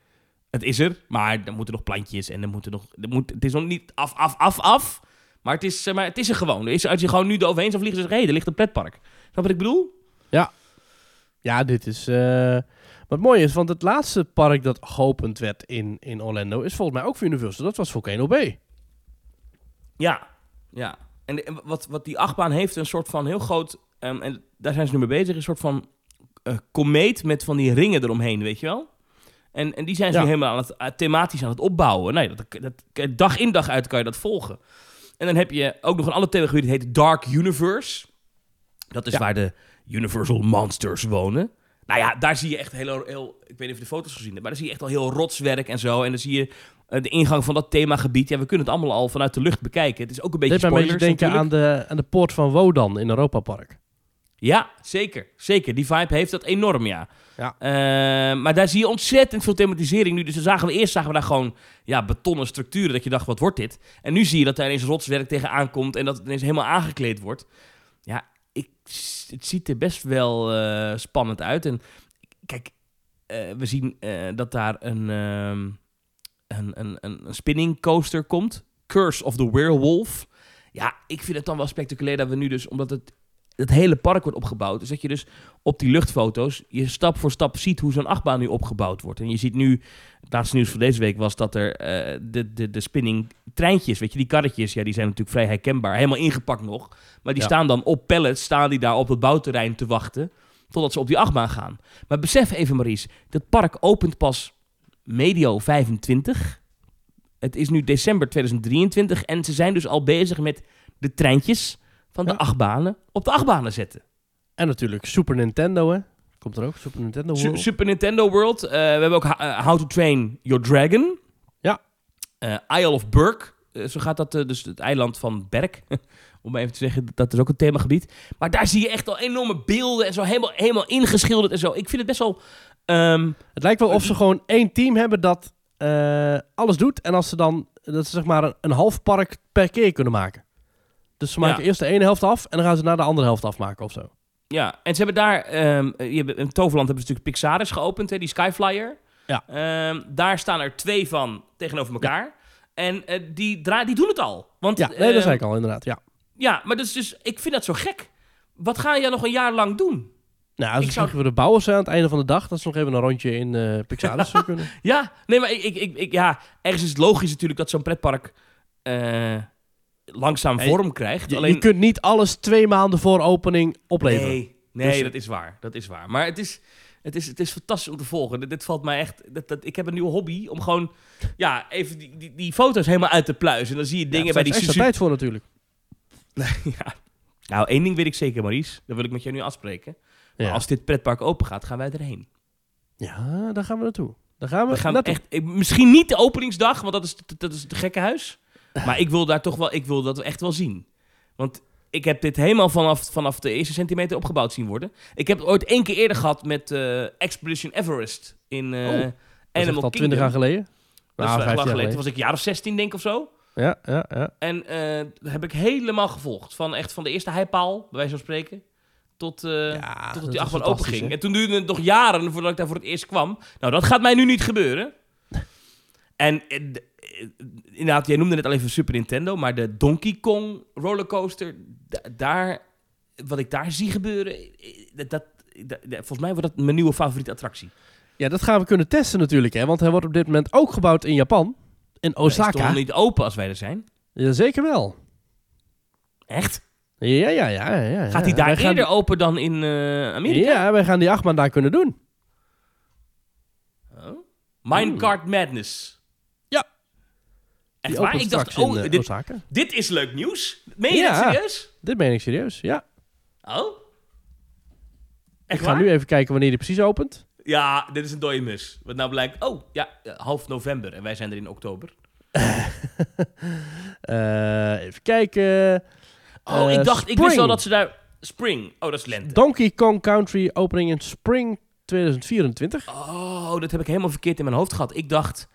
het is er, maar er moeten nog plantjes en er moeten nog, er moet, het is nog niet af, af, af, af. Maar het is, maar het is er gewoon. Er is, als je gewoon nu eroverheen zou vliegen, je, hé, er ligt een pretpark. Snap wat ik bedoel? Ja, dit is... eh, Wat mooi is, want het laatste park dat geopend werd in, in Orlando... is volgens mij ook voor Universal. Dat was Volcano Bay. Ja, ja. En, en wat, wat die achtbaan heeft, een soort van heel groot, ehm, en daar zijn ze nu mee bezig, een soort van eh, komeet met van die ringen eromheen, weet je wel? En, en die zijn ze Ja. nu helemaal aan het, eh, thematisch aan het opbouwen. Nee, dat, dat, dag in dag uit kan je dat volgen. En dan heb je ook nog een ander themagebied, dat heet Dark Universe. Dat is Ja. waar de Universal Monsters wonen. Nou ja, daar zie je echt heel, heel... Ik weet niet of je de foto's gezien hebt, maar daar zie je echt al heel rotswerk en zo. En dan zie je eh, de ingang van dat themagebied. Ja, we kunnen het allemaal al vanuit de lucht bekijken. Het is ook een beetje Dit spoilers denken aan de, aan de poort van Wodan in Europa Park. Ja, zeker. Zeker. Die vibe heeft dat enorm, ja. Ja. Eh, maar daar zie je ontzettend veel thematisering nu. Dus dan zagen we eerst zagen we daar gewoon ja, betonnen structuren. Dat je dacht, wat wordt dit? En nu zie je dat daar ineens rotswerk tegenaan komt. En dat het ineens helemaal aangekleed wordt. Ja, ik, het ziet er best wel eh, spannend uit. En kijk, eh, we zien dat daar een, ehm, een, een, een, een spinning coaster komt. Curse of the Werewolf. Ja, ik vind het dan wel spectaculair dat we nu dus, omdat het, het hele park wordt opgebouwd, dus dat je dus op die luchtfoto's je stap voor stap ziet hoe zo'n achtbaan nu opgebouwd wordt. En je ziet nu, het laatste nieuws van deze week was dat er eh, de, de, de spinning treintjes, weet je, die karretjes, ja, die zijn natuurlijk vrij herkenbaar, helemaal ingepakt nog. Maar die Ja. staan dan op pallets, staan die daar op het bouwterrein te wachten, totdat ze op die achtbaan gaan. Maar besef even, Maurice, dat park opent pas medio 25. Het is nu december 2023 en ze zijn dus al bezig met de treintjes van de Ja. achtbanen op de achtbanen zetten. En natuurlijk Super Nintendo, hè? Komt er ook, Super Nintendo Su- World. Super Nintendo World. Eh, we hebben ook eh, How to Train Your Dragon. Ja. Eh, Isle of Burke zo gaat dat, dus het eiland van Berk. Om even te zeggen, dat is ook een themagebied. Maar daar zie je echt al enorme beelden en zo helemaal, helemaal ingeschilderd en zo. Ik vind het best wel... ehm, Het lijkt wel of ze gewoon één team hebben dat eh, alles doet. En als ze dan, dat ze zeg maar een, een half park per keer kunnen maken. Dus ze maken Ja. eerst de ene helft af en dan gaan ze naar de andere helft afmaken of zo. Ja, en ze hebben daar... ehm, eh, je hebt- in Toverland hebben ze natuurlijk Pixaris geopend, hè, die Skyflyer. Ja. Ehm, daar staan er twee van tegenover elkaar. En eh, die, dra- die doen het al. Want, Ja, nee, dat ehm, zei ik al inderdaad. Ja. Ja, maar dus, dus, ik vind dat zo gek. Wat ga je nog een jaar lang doen? Nou, als Ik zou- zou... de bouwers zijn aan het einde van de dag, dat ze nog even een rondje in eh Pixaris zou kunnen. Ja, nee, maar ik, ik, ik, ja, ergens is het logisch natuurlijk dat zo'n pretpark langzaam vorm krijgt. Je, Alleen, je kunt niet alles twee maanden voor opening opleveren. nee, nee Dus- dat is waar. Dat is waar. Maar het is, het is, het is fantastisch om te volgen. Dit, dit valt mij echt... Dat, dat, ik heb een nieuwe hobby om gewoon... Ja, even die, die, die foto's helemaal uit te pluizen. En dan zie je dingen Ja, bij daar die is extra Suzuki... tijd voor natuurlijk. ja. Nou, één ding weet ik zeker, Maurice. Dat wil ik met jou nu afspreken. Maar Ja. als dit pretpark open gaat, gaan wij erheen. ja, daar gaan we naartoe. Daar gaan we, We gaan naartoe. echt, misschien niet de openingsdag, want dat is, dat is het gekke huis. Maar ik wil daar toch wel, ik wil dat echt wel zien. Want ik heb dit helemaal vanaf, vanaf de eerste centimeter opgebouwd zien worden. Ik heb het ooit één keer eerder gehad met eh, Expedition Everest in Oh, echt Animal al Kingdom. 20 jaar geleden. Dat is Nou, wel echt 15 lang jaar geleden. Toen was ik jaar of 16 denk ik of zo. Ja, ja, ja. En dat heb ik helemaal gevolgd. Van echt van de eerste heipaal, bij wijze van spreken, tot, ja tot die achtbaan open ging. hè? En toen duurde het nog jaren voordat ik daar voor het eerst kwam. Nou, dat gaat mij nu niet gebeuren. En inderdaad, jij noemde net al even Super Nintendo, maar de Donkey Kong rollercoaster, da- daar, wat ik daar zie gebeuren, eh, dat, dat, dat- volgens mij wordt dat mijn nieuwe favoriete attractie. Ja, dat gaan we kunnen testen natuurlijk, hè. Want hij wordt op dit moment ook gebouwd in Japan. In Hij is toch Osaka. niet open als wij er zijn? Ja, zeker wel. Echt? Ja, ja, ja. ja, ja. Gaat hij daar Wij eerder open dan in eh, Amerika? Ja, wij gaan die achtbaan daar kunnen doen. Oh. Minecart Madness. Echt waar? Ik dacht, oh, in, eh, dit, dit is leuk nieuws. Meen je Ja. dat serieus? Dit meen ik serieus, ja. Oh? Ik ga waar? nu even kijken wanneer die precies opent. Ja, dit is een dode mus. Wat nou blijkt... Oh, ja, eh, half november. En wij zijn er in oktober. Eh, even kijken. Oh, Eh, ik dacht... Ik wist wel dat ze daar... Spring. Oh, dat is lente. Donkey Kong Country opening in spring 2024. Oh, dat heb ik helemaal verkeerd in mijn hoofd gehad. Ik dacht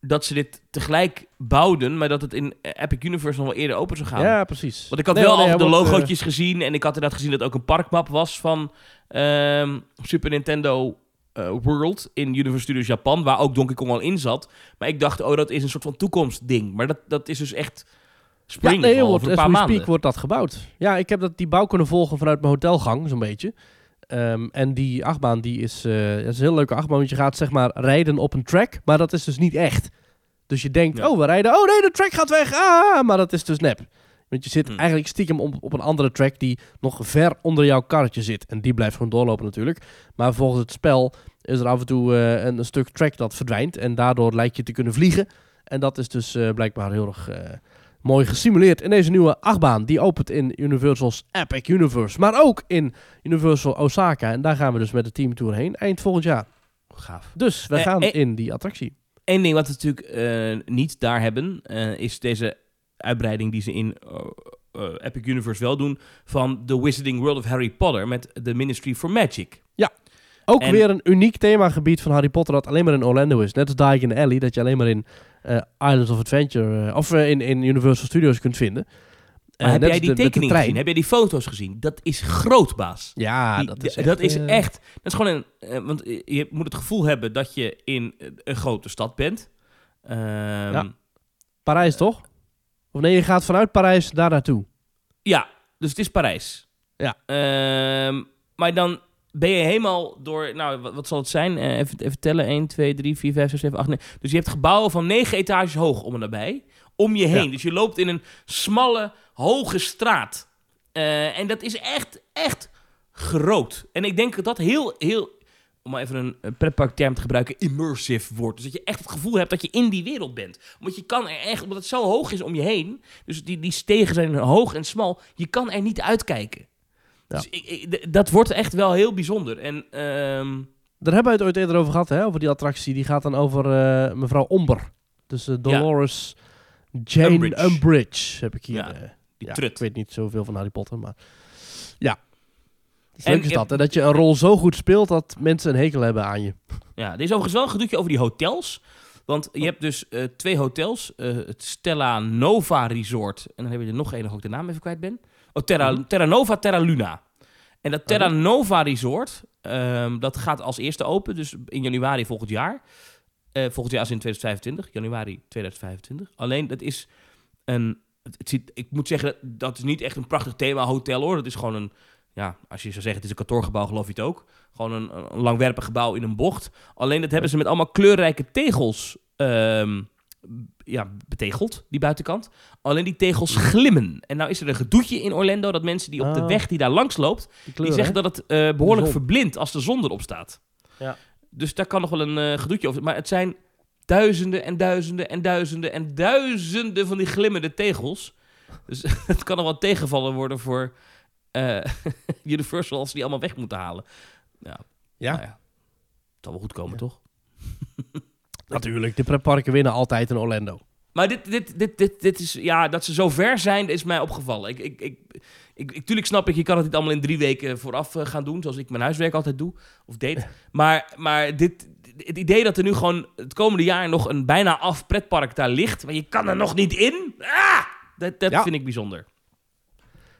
dat ze dit tegelijk bouwden, maar dat het in Epic Universe nog wel eerder open zou gaan. Ja, precies. Want ik had Nee, wel nee, al de eh, logootjes gezien en ik had inderdaad gezien dat ook een parkmap was van ehm, Super Nintendo eh, World in Universal Studios Japan, waar ook Donkey Kong al in zat. Maar ik dacht, oh, dat is een soort van toekomstding. Maar dat, dat is dus echt spring ja, nee, wordt, een paar maanden. speak wordt dat gebouwd. Ja, ik heb dat, die bouw kunnen volgen vanuit mijn hotelgang, zo'n beetje. Ehm, en die achtbaan, die is, eh, dat is een heel leuke achtbaan, want je gaat zeg maar rijden op een track, maar dat is dus niet echt. Dus je denkt, Ja. oh, we rijden, oh nee, de track gaat weg, ah, maar dat is dus nep. Want je zit Hmm. eigenlijk stiekem op, op een andere track die nog ver onder jouw karretje zit. En die blijft gewoon doorlopen natuurlijk. Maar volgens het spel is er af en toe eh, een, een stuk track dat verdwijnt. En daardoor lijkt je te kunnen vliegen. En dat is dus eh, blijkbaar heel erg mooi gesimuleerd in deze nieuwe achtbaan. Die opent in Universal's Epic Universe. Maar ook in Universal Osaka. En daar gaan we dus met de teamtour heen eind volgend jaar. Gaaf. Dus we Eh, gaan eh, in die attractie. Eén ding wat we natuurlijk eh, niet daar hebben, is deze uitbreiding die ze in Epic Universe wel doen van The Wizarding World of Harry Potter met The Ministry for Magic. Ook en- weer een uniek themagebied van Harry Potter dat alleen maar in Orlando is. Net als Diagon Alley, dat je alleen maar in Islands of Adventure eh, of eh, in, in Universal Studios kunt vinden. Maar Eh, heb jij die trein. gezien? Heb jij die foto's gezien? Dat is groot, baas. Ja, Die- dat is echt... dat is eh, echt. Dat is gewoon een. eh, want je- moet het gevoel hebben dat je in eh, een grote stad bent. Ehm, Ja. Parijs, toch? Of nee, je gaat vanuit Parijs daar naartoe. Ja, dus het is Parijs. Ja. Ehm, maar dan ben je helemaal door, nou, wat, wat zal het zijn? Eh, even, even tellen. 1, 2, 3, 4, 5, 6, 7, 8, 9. Dus je hebt gebouwen van 9 etages hoog om en nabij. Om je heen. Ja. Dus je loopt in een smalle, hoge straat. Eh, en dat is echt, echt groot. En ik denk dat dat heel, heel, om maar even een, een pretparkterm te gebruiken, immersive wordt. Dus dat je echt het gevoel hebt dat je in die wereld bent. Want je kan er echt, omdat het zo hoog is om je heen, dus die, die stegen zijn hoog en smal, je kan er niet uitkijken. Ja. Dus ik, ik- d- dat wordt echt wel heel bijzonder. En ehm, Daar hebben we het ooit eerder over gehad, hè? Over die attractie. Die gaat dan over eh, mevrouw Omber. Dus eh, Dolores Jane Umbridge. Umbridge, heb ik hier. Ja, eh, Die ja, trut. Ik weet niet zoveel van Harry Potter, maar ja. Het En leuke is dat, hè, dat je een rol zo goed speelt dat mensen een hekel hebben aan je. Ja, er is overigens wel een gedoetje over die hotels. Want je hebt dus twee hotels. het Stella Nova Resort. En dan heb je er nog één, nog ik de naam even kwijt ben. Oh, Terra, Mhm. Terra Nova, Terra Luna. En dat Terra Oh. Nova Resort, ehm, dat gaat als eerste open. Dus in januari volgend jaar. Eh, volgend jaar is in 2025. Januari 2025. Alleen, dat is een... Het, ziet, ik moet zeggen, dat is niet echt een prachtig thema hotel hoor. Dat is gewoon een... Ja, als je zou zeggen, het is een kantoorgebouw, geloof je het ook. Gewoon een, een langwerpig gebouw in een bocht. Alleen dat hebben ze met allemaal kleurrijke tegels ehm, ja, betegeld, die buitenkant. Alleen die tegels glimmen. En nou is er een gedoetje in Orlando dat mensen die op de Ah. weg die daar langs loopt, Die, die zeggen dat het eh, behoorlijk verblindt als de zon erop staat. Ja. Dus daar kan nog wel een eh, gedoetje over. Maar het zijn duizenden en duizenden en duizenden en duizenden van die glimmende tegels. Dus het kan nog wel tegenvallen worden voor eh, Universal als ze die allemaal weg moeten halen. Ja. Ja. Nou ja. Het zal wel goed komen, Ja. toch? Natuurlijk, de pretparken winnen altijd in Orlando. Maar dit, dit, dit, dit, dit is, ja, dat ze zo ver zijn, is mij opgevallen. Ik, ik, ik, ik, ik, tuurlijk snap ik, je kan het niet allemaal in drie weken vooraf eh, gaan doen, zoals ik mijn huiswerk altijd doe, of deed. Maar, maar dit, het idee dat er nu gewoon het komende jaar nog een bijna af pretpark daar ligt, maar je kan er nog niet in, ah, dat, dat Ja. vind ik bijzonder.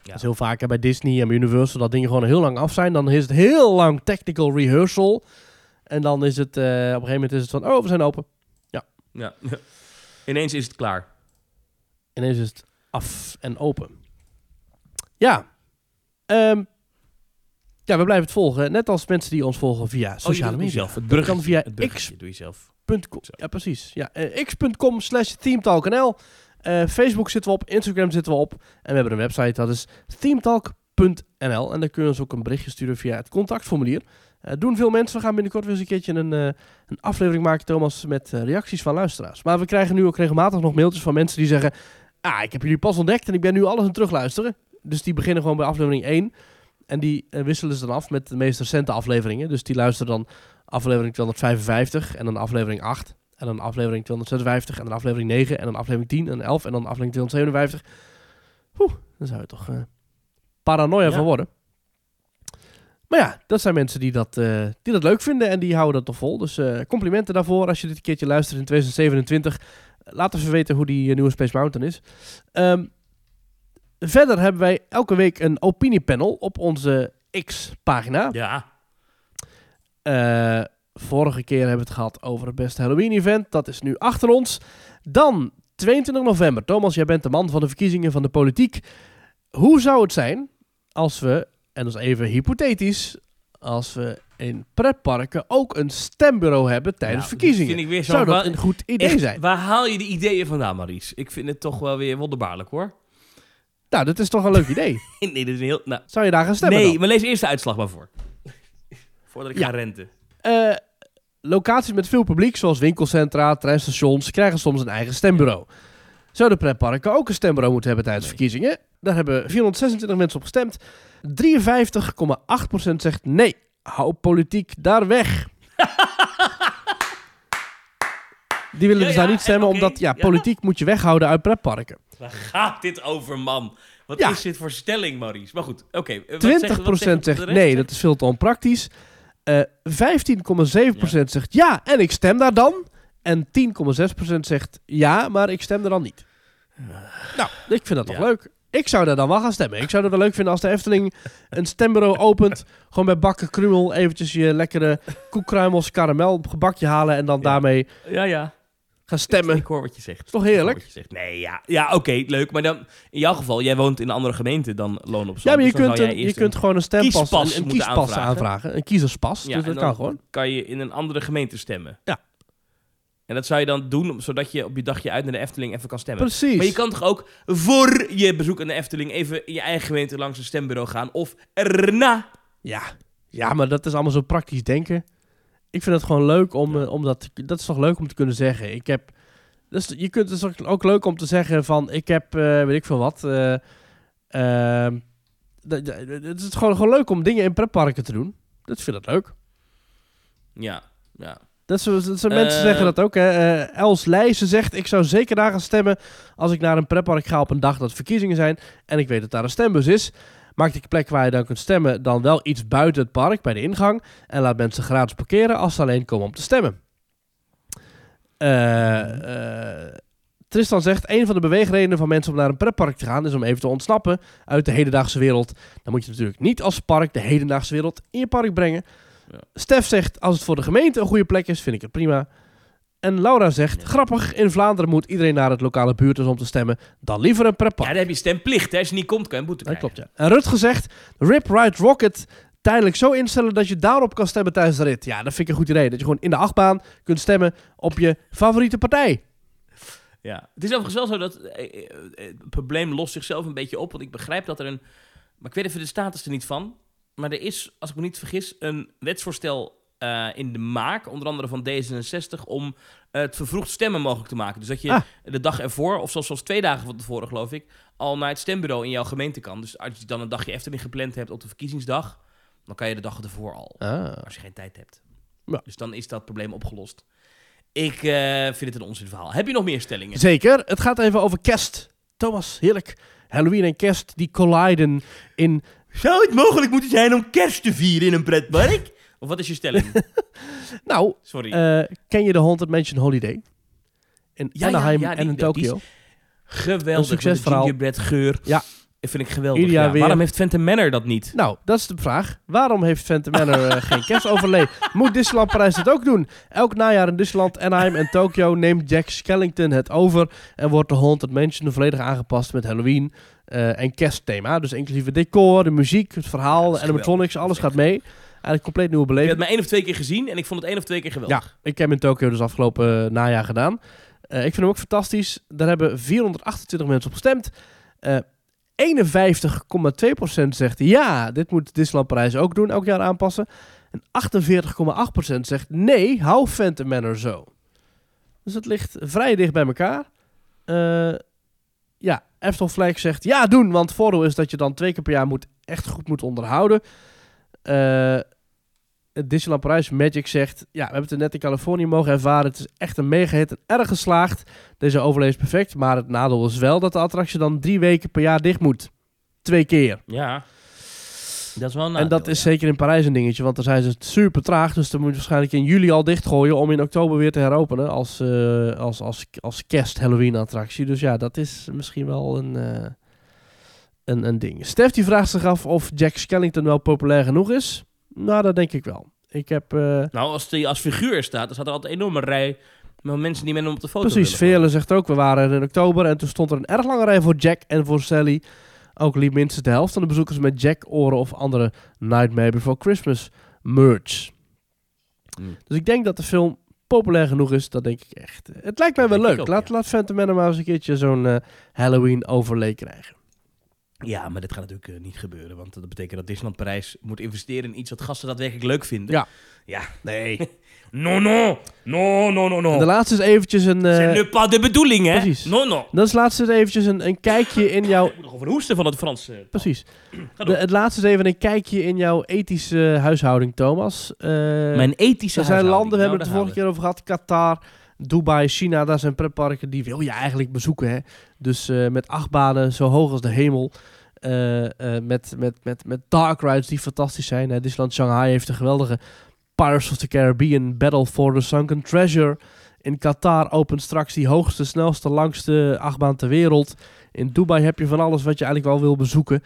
Dat is heel vaak hè, bij Disney en bij Universal dat dingen gewoon heel lang af zijn. Dan is het heel lang technical rehearsal. En dan is het, eh, op een gegeven moment is het van, oh, we zijn open. Ja. Ineens is het klaar. Ineens is het af en open. Ja. Ehm, ja, we blijven het volgen. Net als mensen die ons volgen via sociale media. Zelf. Het bruggetje, kan via het bruggetje doe je zelf. x.com. Ja, precies. Ja, eh, x.com slash themetalknl. Eh, Facebook zitten we op, Instagram zitten we op. En we hebben een website, dat is themetalk.nl. En daar kun je ons ook een berichtje sturen via het contactformulier. Eh, doen veel mensen. We gaan binnenkort weer eens een keertje een, eh, een aflevering maken, Thomas, met eh, reacties van luisteraars. Maar we krijgen nu ook regelmatig nog mailtjes van mensen die zeggen... Ah, ik heb jullie pas ontdekt en ik ben nu alles aan het terugluisteren. Dus die beginnen gewoon bij aflevering 1. En die wisselen ze dan af met de meest recente afleveringen. Dus die luisteren dan aflevering 255 en dan aflevering 8. En dan aflevering 256 en dan aflevering 9 en dan aflevering 10 en 11 en dan aflevering 257. Oeh, dan zou je toch paranoia Ja. van worden. Maar ja, dat zijn mensen die dat, eh, die dat leuk vinden en die houden dat toch vol. Dus eh, complimenten daarvoor als je dit een keertje luistert in 2027. Laat even weten hoe die eh, nieuwe Space Mountain is. Ehm, verder hebben wij elke week een opiniepanel op onze X-pagina. Ja. Eh, vorige keer hebben we het gehad over het beste Halloween-event. Dat is nu achter ons. Dan 22 november. Thomas, jij bent de man van de verkiezingen van de politiek. Hoe zou het zijn als we, en dat is even hypothetisch, als we in pretparken ook een stembureau hebben tijdens Nou, verkiezingen? Vind ik weer zo Zou dat een goed idee Echt, zijn? Waar haal je de ideeën vandaan, Maries? Ik vind het toch wel weer wonderbaarlijk, hoor. Nou, dat is toch een leuk idee. nee, dit is een heel... Nou, Zou je daar gaan stemmen nee, dan? maar lees eerst de uitslag maar voor. Voordat ik Ja. ga renten. Eh, locaties met veel publiek, zoals winkelcentra, treinstations, krijgen soms een eigen stembureau. Zouden pretparken ook een stembureau moeten hebben tijdens Nee. verkiezingen? Daar hebben 426 mensen op gestemd. 53,8% zegt nee. Hou politiek daar weg. Die willen Ja, dus ja, daar niet stemmen, omdat ja, ja. politiek moet je weghouden uit pretparken. Waar gaat dit over, man? Wat is dit voor stelling, Maries? Maar goed, oké. eh, wat 20% zeggen- wat zeggen de zegt nee, dat is veel te onpraktisch. Eh 15,7% zegt ja, en ik stem daar dan. En 10,6% zegt ja, maar ik stem er dan niet. Nou, ik vind dat toch Ja. leuk. Ik zou daar dan wel gaan stemmen. Ik zou het wel leuk vinden als de Efteling een stembureau opent. Gewoon bij bakken krumel eventjes je lekkere koekkruimels karamel gebakje halen. En dan Ja. daarmee Ja, ja. gaan stemmen. Ik hoor wat je zegt. Is toch heerlijk? wat je zegt. Nee, ja. Ja, oké, leuk. Maar dan, in jouw geval, jij woont in een andere gemeente dan Loon op Zand. Ja, maar je dus kunt, een, je kunt gewoon een stempas, kiespas een, kiespas aanvragen. aanvragen. Een kiezerspas. Ja, dus dat kan dan gewoon. kan je in een andere gemeente stemmen. Ja. En dat zou je dan doen, zodat je op je dagje uit naar de Efteling even kan stemmen. Precies. Maar je kan toch ook voor je bezoek aan de Efteling even in je eigen gemeente langs een stembureau gaan. Of erna. Ja. ja, maar dat is allemaal zo praktisch denken. Ik vind het gewoon leuk om, Ja. eh, om dat... Dat is toch leuk om te kunnen zeggen. Ik heb... Dus je kunt het ook- leuk om te zeggen van... Ik heb, eh, weet ik veel wat... dat- Het is gewoon, gewoon leuk om dingen in pretparken te doen. Dat vind ik leuk. Ja, ja. Dat is- mensen Eh. zeggen dat ook. Hè. Eh, Els Leijzen zegt, ik zou zeker daar gaan stemmen als ik naar een pretpark ga op een dag dat verkiezingen zijn en ik weet dat daar een stembus is. Maak die plek waar je dan kunt stemmen dan wel iets buiten het park, bij de ingang. En laat mensen gratis parkeren als ze alleen komen om te stemmen. Eh, Tristan zegt, een van de beweegredenen van mensen om naar een pretpark te gaan is om even te ontsnappen uit de hedendaagse wereld. Dan moet je natuurlijk niet als park de hedendaagse wereld in je park brengen. Ja. Stef zegt, als het voor de gemeente een goede plek is, vind ik het prima. En Laura zegt, Ja. grappig, in Vlaanderen moet iedereen naar het lokale buurthuis om te stemmen. Dan liever een Ja, pretpark. dan heb je stemplicht. Hè. Als je niet komt, kan je een boete Dat krijgen. klopt, ja. En Rutger zegt, Rip Ride Rocket tijdelijk zo instellen dat je daarop kan stemmen tijdens de rit. Ja, dat vind ik een goed idee. Dat je gewoon in de achtbaan kunt stemmen op je favoriete partij. Ja. Het is overigens wel zo dat eh, eh, eh, het probleem lost zichzelf een beetje op. Want ik begrijp dat er een... Maar ik weet even de status er niet van. Maar er is, als ik me niet vergis, een wetsvoorstel eh, in de maak. Onder andere van D66 om het vervroegd stemmen mogelijk te maken. Dus dat je Ah. de dag ervoor, of zelfs, zelfs twee dagen van tevoren geloof ik... al naar het stembureau in jouw gemeente kan. Dus als je dan een dagje Efteling gepland hebt op de verkiezingsdag... dan kan je de dag ervoor al. Ah. Als je geen tijd hebt. Ja. Dus dan is dat probleem opgelost. Ik eh, vind het een onzin verhaal. Heb je nog meer stellingen? Zeker. Het gaat even over kerst. Thomas, heerlijk. Halloween en kerst die colliden in... Zou het mogelijk moeten zijn om kerst te vieren in een pretpark? of wat is je stelling? Nou, Sorry. eh, ken je de Haunted Mansion Holiday? In Ja, Anaheim ja, die- en in die- die is Tokio. geweldig. een succesverhaal. Gingerbread geur. Ja. Dat vind ik geweldig. Ieder jaar ja. weer. Waarom heeft Phantom Manor dat niet? Nou, dat is de vraag. Waarom heeft Phantom Manor eh, geen kerstoverlay? Moet Disneyland Parijs dat ook doen? Elk najaar in Disneyland, Anaheim en Tokio neemt Jack Skellington het over en wordt de Haunted Mansion volledig aangepast met Halloween eh, en kerstthema. Dus inclusief het decor, de muziek, het verhaal, de animatronics, alles gaat mee. Eigenlijk compleet nieuwe Ik heb het beleving. maar één of twee keer gezien en ik vond het één of twee keer geweldig. Ja, ik heb hem in Tokio dus afgelopen eh, najaar gedaan. Eh, ik vind hem ook fantastisch. Daar hebben 428 mensen op gestemd. Eh 51,2% zegt ja, dit moet Disneyland Parijs ook doen, elk jaar aanpassen. En 48,8% zegt nee, hou Phantom Manor zo. Dus het ligt vrij dicht bij elkaar. Eh ja, Eftel Flag zegt ja, doen, want voordeel is dat je dan twee keer per jaar moet, echt goed moet onderhouden. Eh Disneyland Parijs Magic zegt... Ja, we hebben het net in Californië mogen ervaren. Het is echt een mega hit en erg geslaagd. Deze overleef is perfect. Maar het nadeel is wel dat de attractie dan drie weken per jaar dicht moet. Twee keer. Ja. Dat is wel een en dat is ja. zeker in Parijs een dingetje. Want daar zijn ze super traag. Dus dan moet je waarschijnlijk in juli al dichtgooien... om in oktober weer te heropenen. Als, eh, als, als, als kerst-Halloween-attractie. Dus ja, dat is misschien wel een... eh, een, een ding. Stef die vraagt zich af of Jack Skellington wel populair genoeg is. Nou, dat denk ik wel. Ik heb... eh, Nou, als hij als figuur staat, dan staat er altijd een enorme rij met mensen die met hem op de foto Precies. Veerle zegt ook, we waren er in oktober en toen stond er een erg lange rij voor Jack en voor Sally. Ook liep minstens de helft van de bezoekers met Jack oren of andere Nightmare Before Christmas merch. Hmm. Dus ik denk dat de film populair genoeg is, dat denk ik echt. Het lijkt mij wel leuk. ook, laat, ja. laat Phantom Manor maar eens een keertje zo'n eh, Halloween overlay krijgen. Ja, maar dit gaat natuurlijk eh, niet gebeuren. Want dat betekent dat Disneyland Parijs moet investeren in iets wat gasten daadwerkelijk leuk vinden. Ja. Ja. Nee. No, no. No, no, no, no. En de laatste is eventjes een... eh, C'est pas de bedoeling, hè? precies. No, no. dat is laatst is eventjes een, een kijkje in jouw... Ik moet nog over hoesten van het Frans. Precies. De, het laatste is even een kijkje in jouw ethische huishouding, Thomas. Eh, Mijn ethische Er zijn huishouding. landen, we Nou, hebben het de vorige keer over gehad. Qatar, Dubai, China, daar zijn pretparken die wil je eigenlijk bezoeken. Hè? Dus eh, met achtbanen zo hoog als de hemel. Eh, eh, met, met, met, met dark rides die fantastisch zijn. Hè? Disneyland Shanghai heeft een geweldige Pirates of the Caribbean Battle for the Sunken Treasure. In Qatar opent straks die hoogste, snelste, langste achtbaan ter wereld. In Dubai heb je van alles wat je eigenlijk wel wil bezoeken.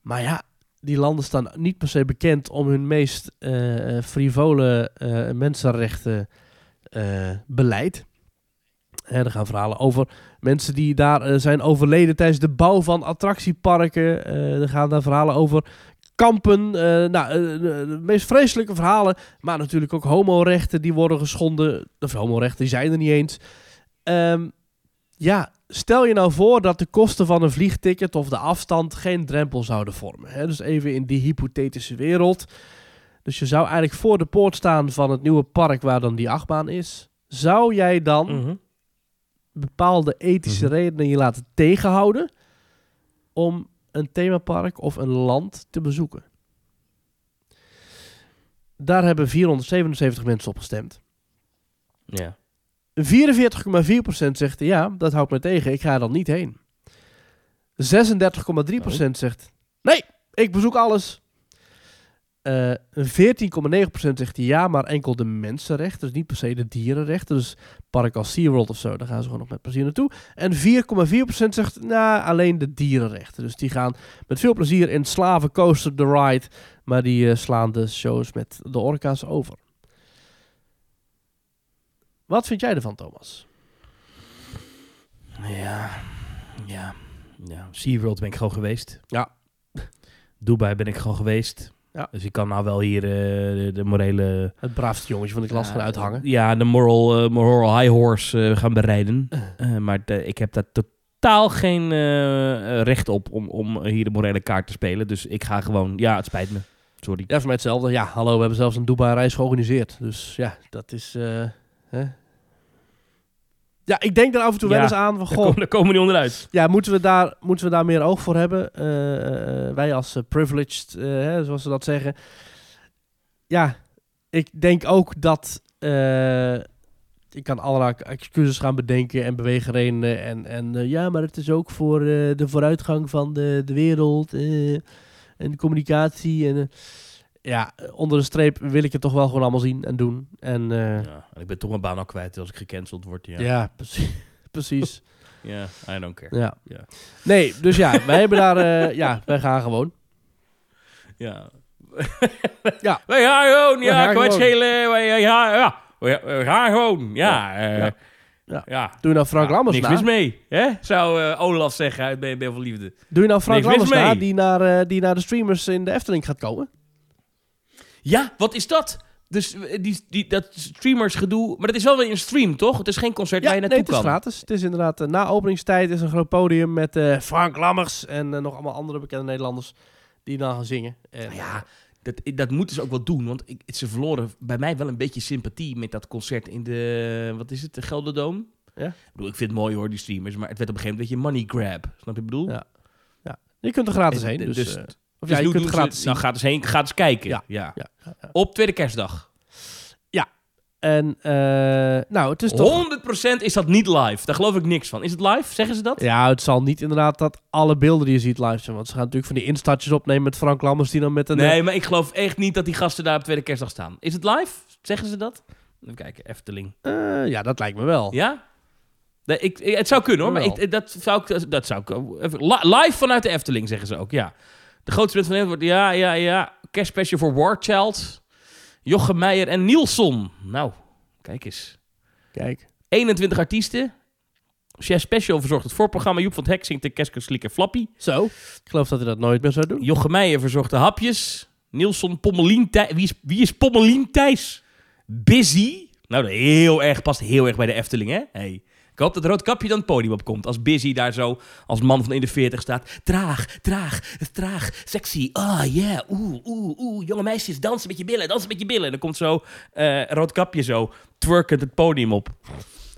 Maar ja, die landen staan niet per se bekend om hun meest eh, frivole eh, mensenrechten beleid. Er gaan verhalen over mensen die daar zijn overleden tijdens de bouw van attractieparken. Er gaan daar verhalen over kampen. eh, nou, eh, de, de meest vreselijke verhalen. Maar natuurlijk ook homorechten die worden geschonden. Of homorechten, die zijn er niet eens. Ehm, ja, stel je nou voor dat de kosten van een vliegticket of de afstand geen drempel zouden vormen. Hè? Dus even in die hypothetische wereld. Dus je zou eigenlijk voor de poort staan van het nieuwe park waar dan die achtbaan is. Zou jij dan Mhm. bepaalde ethische Mhm. redenen je laten tegenhouden om een themapark of een land te bezoeken? Daar hebben 477 mensen op gestemd. Ja. 44,4% zegt ja, dat houdt me tegen, ik ga er dan niet heen. 36,3% zegt nee, ik bezoek alles. Eh 14,9% zegt ja, maar enkel de mensenrechten, dus niet per se de dierenrechten. Dus park als SeaWorld of zo, daar gaan ze gewoon nog met plezier naartoe. En 4,4% zegt nou, alleen de dierenrechten. Dus die gaan met veel plezier in Slaven Coaster the Ride, maar die eh, slaan de shows met de orka's over. Wat vind jij ervan, Thomas? Ja, ja, ja. SeaWorld ben ik gewoon geweest. Ja. Dubai ben ik gewoon geweest. Ja. Dus ik kan nou wel hier eh, de, de morele... Het braafste jongetje van de klas gaan Ja, uithangen. Ja, de moral, eh, moral high horse eh, gaan bereiden. Eh, maar de- ik heb daar totaal geen eh, eh, recht op om, om hier de morele kaart te spelen. Dus ik ga gewoon... Ja, het spijt me. Sorry. Ja, voor mij hetzelfde. Ja, hallo, we hebben zelfs een Dubai-reis georganiseerd. Dus ja, dat is... eh, hè? Ja, ik denk er af en toe wel Ja, eens aan van... Daar Goh, komen, daar komen we niet onderuit. ja, moeten we, daar, moeten we daar meer oog voor hebben? Eh, eh, wij als eh, privileged, eh, hè, zoals ze dat zeggen. Ja, ik denk ook dat... eh, ik kan allerlei excuses gaan bedenken en beweegredenen. En, en eh, ja, maar het is ook voor eh, de vooruitgang van de, de wereld. eh, en de communicatie. En, eh, ja, onder de streep wil ik het toch wel gewoon allemaal zien en doen. En eh, Ja, en ik ben toch mijn baan al kwijt als ik gecanceld word. Ja, ja, precies. precies. ja I don't care. Ja. Ja. Nee, dus ja, wij hebben daar... eh, ja, wij gaan gewoon. Ja. Ja. Wij gaan gewoon, ja, gaan schelen. Wij, ja, ja. We, gaan gewoon, ja. Ja, eh, ja. Doe je nou Frank Lammers Niks na? mis mee, hè? Zou eh, Olaf zeggen uit BNB van Liefde. Doe je nou Frank Niks Lammers na, die naar, eh, die naar de streamers in de Efteling gaat komen? Ja, wat is dat? Dus eh, die, die, dat streamersgedoe... Maar dat is wel weer een stream, toch? Het is geen concert waar je nee, naartoe het is kan. gratis. Het is inderdaad, eh, na openingstijd is een groot podium met eh, Frank Lammers en nog allemaal andere bekende Nederlanders die dan gaan zingen. En, Nou ja, dat, dat moeten ze ook wel doen. Want ik, ze verloren bij mij wel een beetje sympathie met dat concert in de... Wat is het? De Gelderdoom? Ja. Ik bedoel, ik vind het mooi hoor, die streamers. Maar het werd op een gegeven moment een beetje money grab. Snap je wat ik bedoel? Ja. Je kunt er gratis En- heen. Dus, dus- of Dus ja, je nu kunt doen het gratis zien. Nou, gratis heen, gratis kijken. Ja. Ja. Ja, ja, ja. Op tweede kerstdag. En eh, nou, het is toch... 100% is dat niet live. Daar geloof ik niks van. Is het live? Zeggen ze dat? Ja, het zal niet inderdaad dat alle beelden die je ziet live zijn. Want ze gaan natuurlijk van die instartjes opnemen met Frank Lammers die dan met een... Nee, maar ik geloof echt niet dat die gasten daar op tweede kerstdag staan. Is het live? Zeggen ze dat? Even kijken, Efteling. eh, ja, dat lijkt me wel. Ja? Nee, ik, ik- het zou kunnen hoor, maar ik, dat zou ik... Dat zou ik even- li- live vanuit de Efteling, zeggen ze ook, ja. De grootste band van Nederland wordt... Ja, ja, ja. Kerstspecial voor Warchild. Jochem Meijer en Nielson. Nou, kijk eens. Kijk. 21 artiesten. Chef Special verzorgt het voorprogramma. Joep van het Hek zingt de Flappy. Zo. Ik geloof dat hij dat nooit meer zou doen. Jochem Meijer verzorgt de hapjes. Nielson Pommelien Thijs. Wie is, wie is Pommelien Thijs? Busy. Nou, dat heel erg, past heel erg bij de Efteling, hè? Hey. Ik hoop dat Roodkapje dan het podium opkomt. Als Busy daar zo als man van in de 40 staat. Traag, traag, traag, sexy. Ah, yeah. Oeh, oeh, oeh. Jonge meisjes, dansen met je billen, dansen met je billen. En dan komt zo eh Roodkapje zo twerkend het podium op.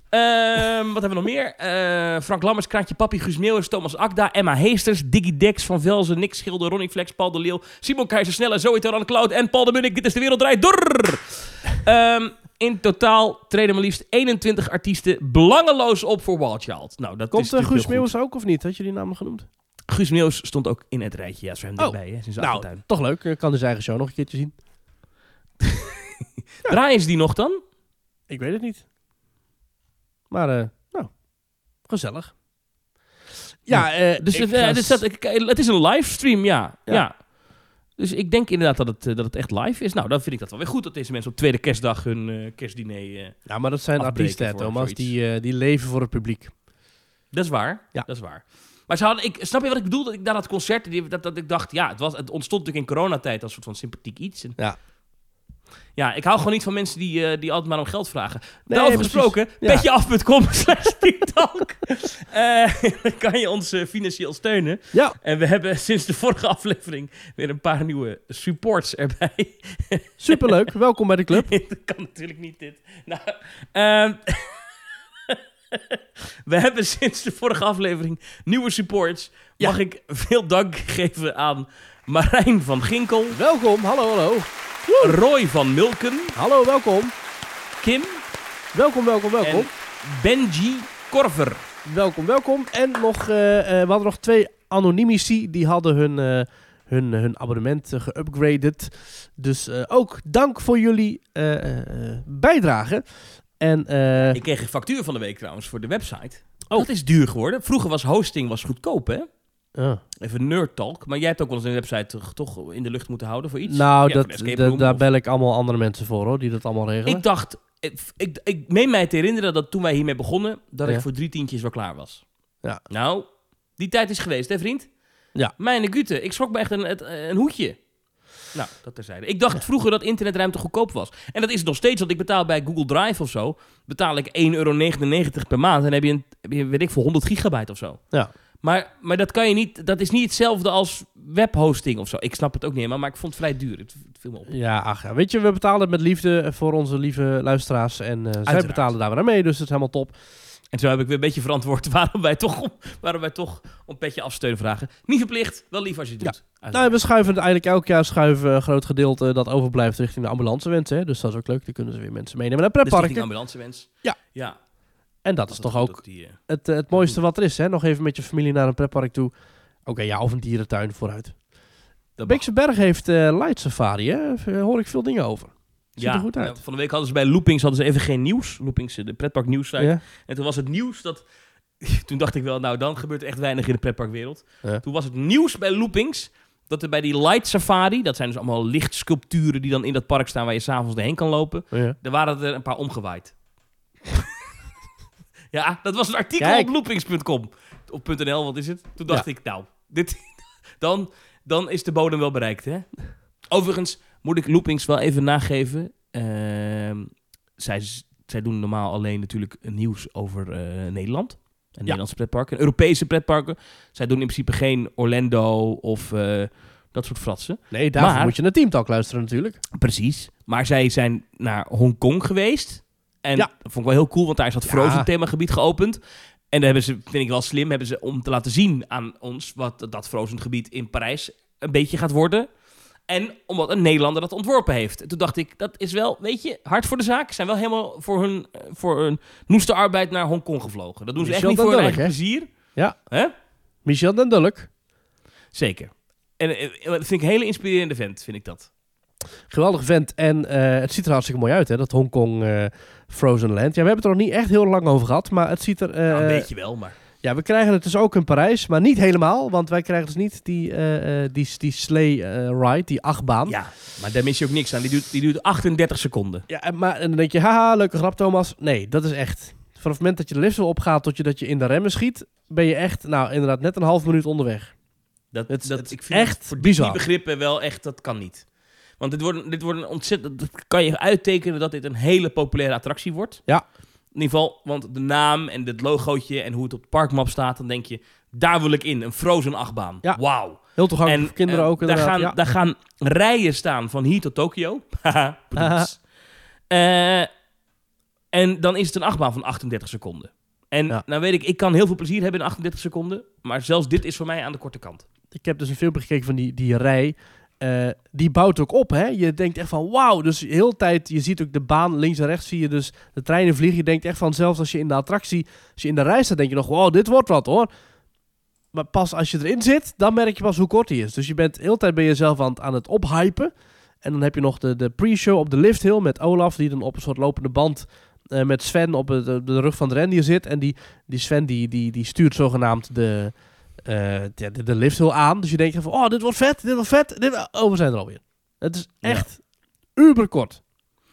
Ehm, wat hebben we nog meer? Eh, Frank Lammers, Kraantje Papi, Guus Thomas Akda, Emma Heesters, Diggy Dex, Van Velzen, Nick Schilder, Ronnie Flex, Paul de Leeuw, Simon Keizer Snelle, Zoe Toran Cloud en Paul de Munnik. Dit is de Wereld Draait Door! Ehm, in totaal treden maar liefst 21 artiesten belangeloos op voor Wild Child. Nou, dat Komt is uh, Guus. Meeuwis ook of niet? Had je die naam genoemd? Guus Meeuwis stond ook in het rijtje. Ja, zwem Oh. erbij, hè, de Nou, achtertuin. toch leuk. Ik kan dus eigen show nog een keertje zien. Draaien ze die nog dan? Ik weet het niet. Maar, eh, nou, gezellig. Ja, eh, Dus het, eh, dus dat, het is een livestream, ja. Ja. ja. Dus ik denk inderdaad dat het, eh, dat het echt live is. Nou, dan vind ik dat wel weer goed dat deze mensen op tweede kerstdag hun eh, kerstdiner... eh, ja, maar dat zijn artiesten, Thomas. Die, die leven voor het publiek. Dat is waar. Ja. Dat is waar. Maar ze hadden, ik, snap je wat ik bedoel? Dat ik naar dat concert, die, dat, dat ik dacht, ja, het, was, het ontstond natuurlijk in coronatijd als een soort van sympathiek iets. En, Ja. Ja, ik hou gewoon niet van mensen die, eh, die altijd maar om geld vragen. Nee, Daarover gesproken, Ja. petjeaf.com slash TikTok. Eh, Dan kan je ons eh, financieel steunen. Ja, En we hebben sinds de vorige aflevering weer een paar nieuwe supports erbij. superleuk. Welkom bij de club. dat kan natuurlijk niet dit. Nou, ehm, we hebben sinds de vorige aflevering nieuwe supports. Ja. Mag ik veel dank geven aan Marijn van Ginkel, Welkom. Hallo, hallo. Roy van Mulken, Hallo, welkom. Kim, Welkom, welkom, welkom. En Benji Korver. Welkom, welkom. En nog, eh, eh, we hadden nog twee anonimici. Die hadden hun, eh, hun, hun abonnement geupgraded. Dus ook dank voor jullie bijdrage. En Ik kreeg een factuur van de week trouwens voor de website. Oh. Dat is duur geworden. Vroeger was hosting was goedkoop, hè? Ah. Even nerd talk. Maar jij hebt ook wel eens een website toch, in de lucht moeten houden voor iets? nou, Ja, dat, daar of- bel ik allemaal andere mensen voor hoor, die dat allemaal regelen. Ik dacht, ik, ik, ik meen mij te herinneren dat toen wij hiermee begonnen, dat Ja. ik voor drie tientjes wel klaar was. Ja. Nou, die tijd is geweest, hè vriend? Ja. Mijn gute, ik schrok me echt een, een hoedje. Nou, dat terzijde. Ik dacht vroeger dat internetruimte goedkoop was. En dat is het nog steeds, want ik betaal bij Google Drive of zo, betaal ik 1,99 euro per maand. En dan heb je, een, heb je, weet ik, voor 100 gigabyte of zo. Ja. Maar, maar dat kan je niet, dat is niet hetzelfde als webhosting of zo. Ik snap het ook niet helemaal, maar ik vond het vrij duur. Het, het viel me op. Ja, ach ja. Weet je, we betalen het met liefde voor onze lieve luisteraars. En eh, zij betalen daar aan mee, dus het is helemaal top. En zo heb ik weer een beetje verantwoord waarom wij toch, om- waarom wij toch om petje afsteun vragen. Niet verplicht, wel lief als je het doet. Nou, we schuiven het eigenlijk elk jaar schuiven een groot gedeelte dat overblijft richting de ambulancewens. Hè? Dus dat is ook leuk. Dan kunnen ze weer mensen meenemen naar stichting pretparken. ambulancewens. Ja. ja En dat is toch ook die, eh, het, eh, het mooiste wat er is. Hè? Nog even met je familie naar een pretpark toe. Oké, ja, of een dierentuin vooruit. mag. Beekse Berg heeft eh, light safari, hè? Hoor ik veel dingen over. Ziet ja, er goed uit. ja, van de week hadden ze bij Loopings hadden ze even geen nieuws. Loopings, de pretpark nieuws. Ja? En toen was het nieuws dat... Toen dacht ik wel, nou dan gebeurt er echt weinig in de pretparkwereld. Ja. Toen was het nieuws bij Loopings dat er bij die Light Safari... Dat zijn dus allemaal lichtsculpturen die dan in dat park staan waar je s'avonds erheen kan lopen. Er waren er een paar omgewaaid. Ja, dat was een artikel Kijk. op loopings.com. Op .nl, wat is het? Toen dacht ik, nou, dit, dan, dan is de bodem wel bereikt, hè? Overigens moet ik loopings wel even nageven. Ehm, zij, zij doen normaal alleen natuurlijk nieuws over eh, Nederland. En Nederlandse pretparken. Europese pretparken. Zij doen in principe geen Orlando of eh, dat soort fratsen. Nee, daarvoor Maar- moet je naar Teamtalk luisteren natuurlijk. Precies. Maar zij zijn naar Hongkong geweest. En Ja. dat vond ik wel heel cool, want daar is dat Ja. Frozen themagebied geopend. En daar hebben ze, vind ik wel slim, hebben ze om te laten zien aan ons wat dat Frozen gebied in Parijs een beetje gaat worden. En omdat een Nederlander dat ontworpen heeft. En toen dacht ik, dat is wel, weet je, hard voor de zaak. Ze zijn wel helemaal voor hun, eh, voor hun noeste arbeid naar Hongkong gevlogen. Dat doen ze echt niet voor hun eigen plezier. Ja. Hè? Michel den Dulk. Zeker. En eh, eh, dat vind ik een hele inspirerende vent, vind ik dat. Geweldig vent. En het ziet er hartstikke mooi uit, hè? Dat Hongkong Frozen Land. Ja, we hebben het er nog niet echt heel lang over gehad, maar het ziet er... eh, Nou, een beetje wel, maar... Ja, we krijgen het dus ook in Parijs, maar niet helemaal. Want wij krijgen dus niet die, eh, eh, die, die sleigh eh, ride, die achtbaan. Ja, maar daar mis je ook niks aan. Die duurt, die duurt 38 seconden. Ja, en maar, en dan denk je, haha, leuke grap Thomas. Nee, dat is echt... Vanaf het moment dat je de lift opgaat tot je dat je in de remmen schiet, ben je echt, nou inderdaad, net een half minuut onderweg. Dat, Het dat, het is ik vind echt voor bizar. die begrippen wel echt, dat kan niet. Want dit wordt, dit wordt een ontzettend... Dat kan je uittekenen dat dit een hele populaire attractie wordt. Ja. In ieder geval, want de naam en het logootje en hoe het op de parkmap staat, dan denk je, daar wil ik in. Een Frozen achtbaan. Ja. Wauw. Heel toegankelijk voor kinderen eh, ook daar gaan, ja. daar gaan rijen staan van hier tot Tokio. Eh, en dan is het een achtbaan van 38 seconden. En Ja. nou weet ik, ik kan heel veel plezier hebben in 38 seconden. Maar zelfs dit is voor mij aan de korte kant. Ik heb dus een filmpje gekeken van die, die rij. Eh, die bouwt ook op, hè. Je denkt echt van, wauw. Dus de hele tijd, je ziet ook de baan links en rechts, zie je dus de treinen vliegen. Je denkt echt van, zelfs als je in de attractie, als je in de rij staat, denk je nog, wow, dit wordt wat, hoor. Maar pas als je erin zit, dan merk je pas hoe kort die is. Dus je bent de hele tijd bij jezelf aan, het- aan het ophypen. En dan heb je nog de, de pre-show op de lift hill met Olaf, die dan op een soort lopende band eh, met Sven op het- de, de rug van de rendier zit. En die, die Sven die, die, die stuurt zogenaamd de, eh, de, de, de lift hill aan. Dus je denkt van, oh, dit wordt vet, dit wordt vet. Dit, oh, we zijn er alweer. Het is Ja. echt uber kort.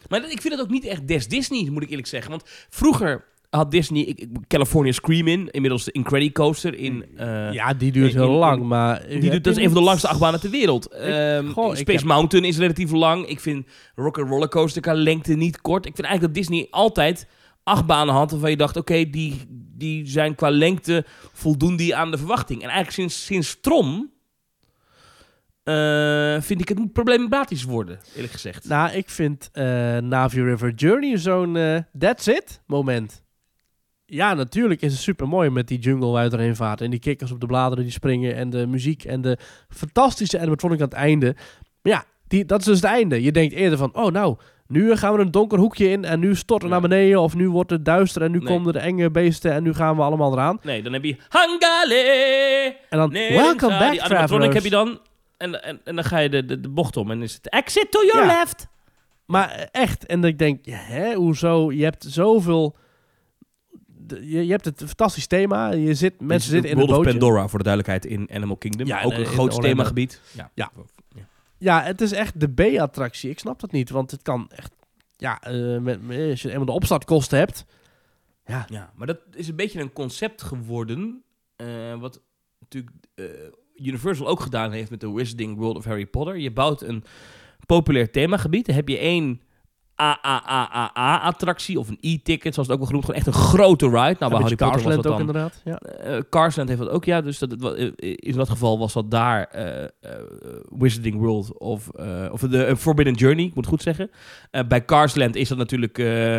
Maar ik vind het ook niet echt des Disney, moet ik eerlijk zeggen. Want vroeger had Disney California Screamin', inmiddels de Incredicoaster in... eh, ja, die duurt in- heel in- lang, maar... Die doet, dat is een van de langste achtbanen ter wereld. Ehm, goh, Space heb- Mountain is relatief lang. Ik vind Rock Roller Coaster qua lengte niet kort. Ik vind eigenlijk dat Disney altijd achtbanen had waarvan je dacht, oké, die, die zijn qua lengte voldoen die aan de verwachting. En eigenlijk sinds, sinds Tron eh, vind ik het problematisch worden, eerlijk gezegd. Nou, ik vind eh Navi River Journey zo'n eh, that's it moment. Ja, natuurlijk is het super mooi met die jungle waar je doorheen vaart. En die kikkers op de bladeren die springen. En de muziek en de fantastische animatronic aan het einde. Maar ja, die, dat is dus het einde. Je denkt eerder van, oh nou, Nu gaan we een donker hoekje in en nu storten we Ja. naar beneden. Of nu wordt het duister en nu Nee. komen de enge beesten en nu gaan we allemaal eraan. Nee, dan heb je Hangale. En dan, Nee, welcome die back, animatronic travelers. heb je dan. En, en, en dan ga je de, de, de bocht om en is het exit to your Ja. left. Maar eh, echt, en ik denk, hè, hoezo? Je hebt zoveel... Je, je hebt het fantastisch thema. Je zit, mensen zitten in een World of bootje. Pandora voor de duidelijkheid in Animal Kingdom. Ja, ook een groot themagebied. Ja. Ja. Ja, het is echt de B-attractie. Ik snap dat niet, want het kan echt... Ja, eh, met, als je eenmaal de opstartkosten hebt... Ja, Ja, maar dat is een beetje een concept geworden. eh, wat natuurlijk eh, Universal ook gedaan heeft met de Wizarding World of Harry Potter. Je bouwt een populair themagebied. Dan heb je één AAAAA-attractie of een e-ticket, zoals het ook wel genoemd. Gewoon echt een grote ride. Nou, bij een Harry Potter ook inderdaad. Ja. eh Carsland heeft dat ook, ja. Dus dat, in dat geval was dat daar eh, eh, Wizarding World of, eh, of de eh, Forbidden Journey, ik moet het goed zeggen. Eh, bij Carsland is dat natuurlijk eh,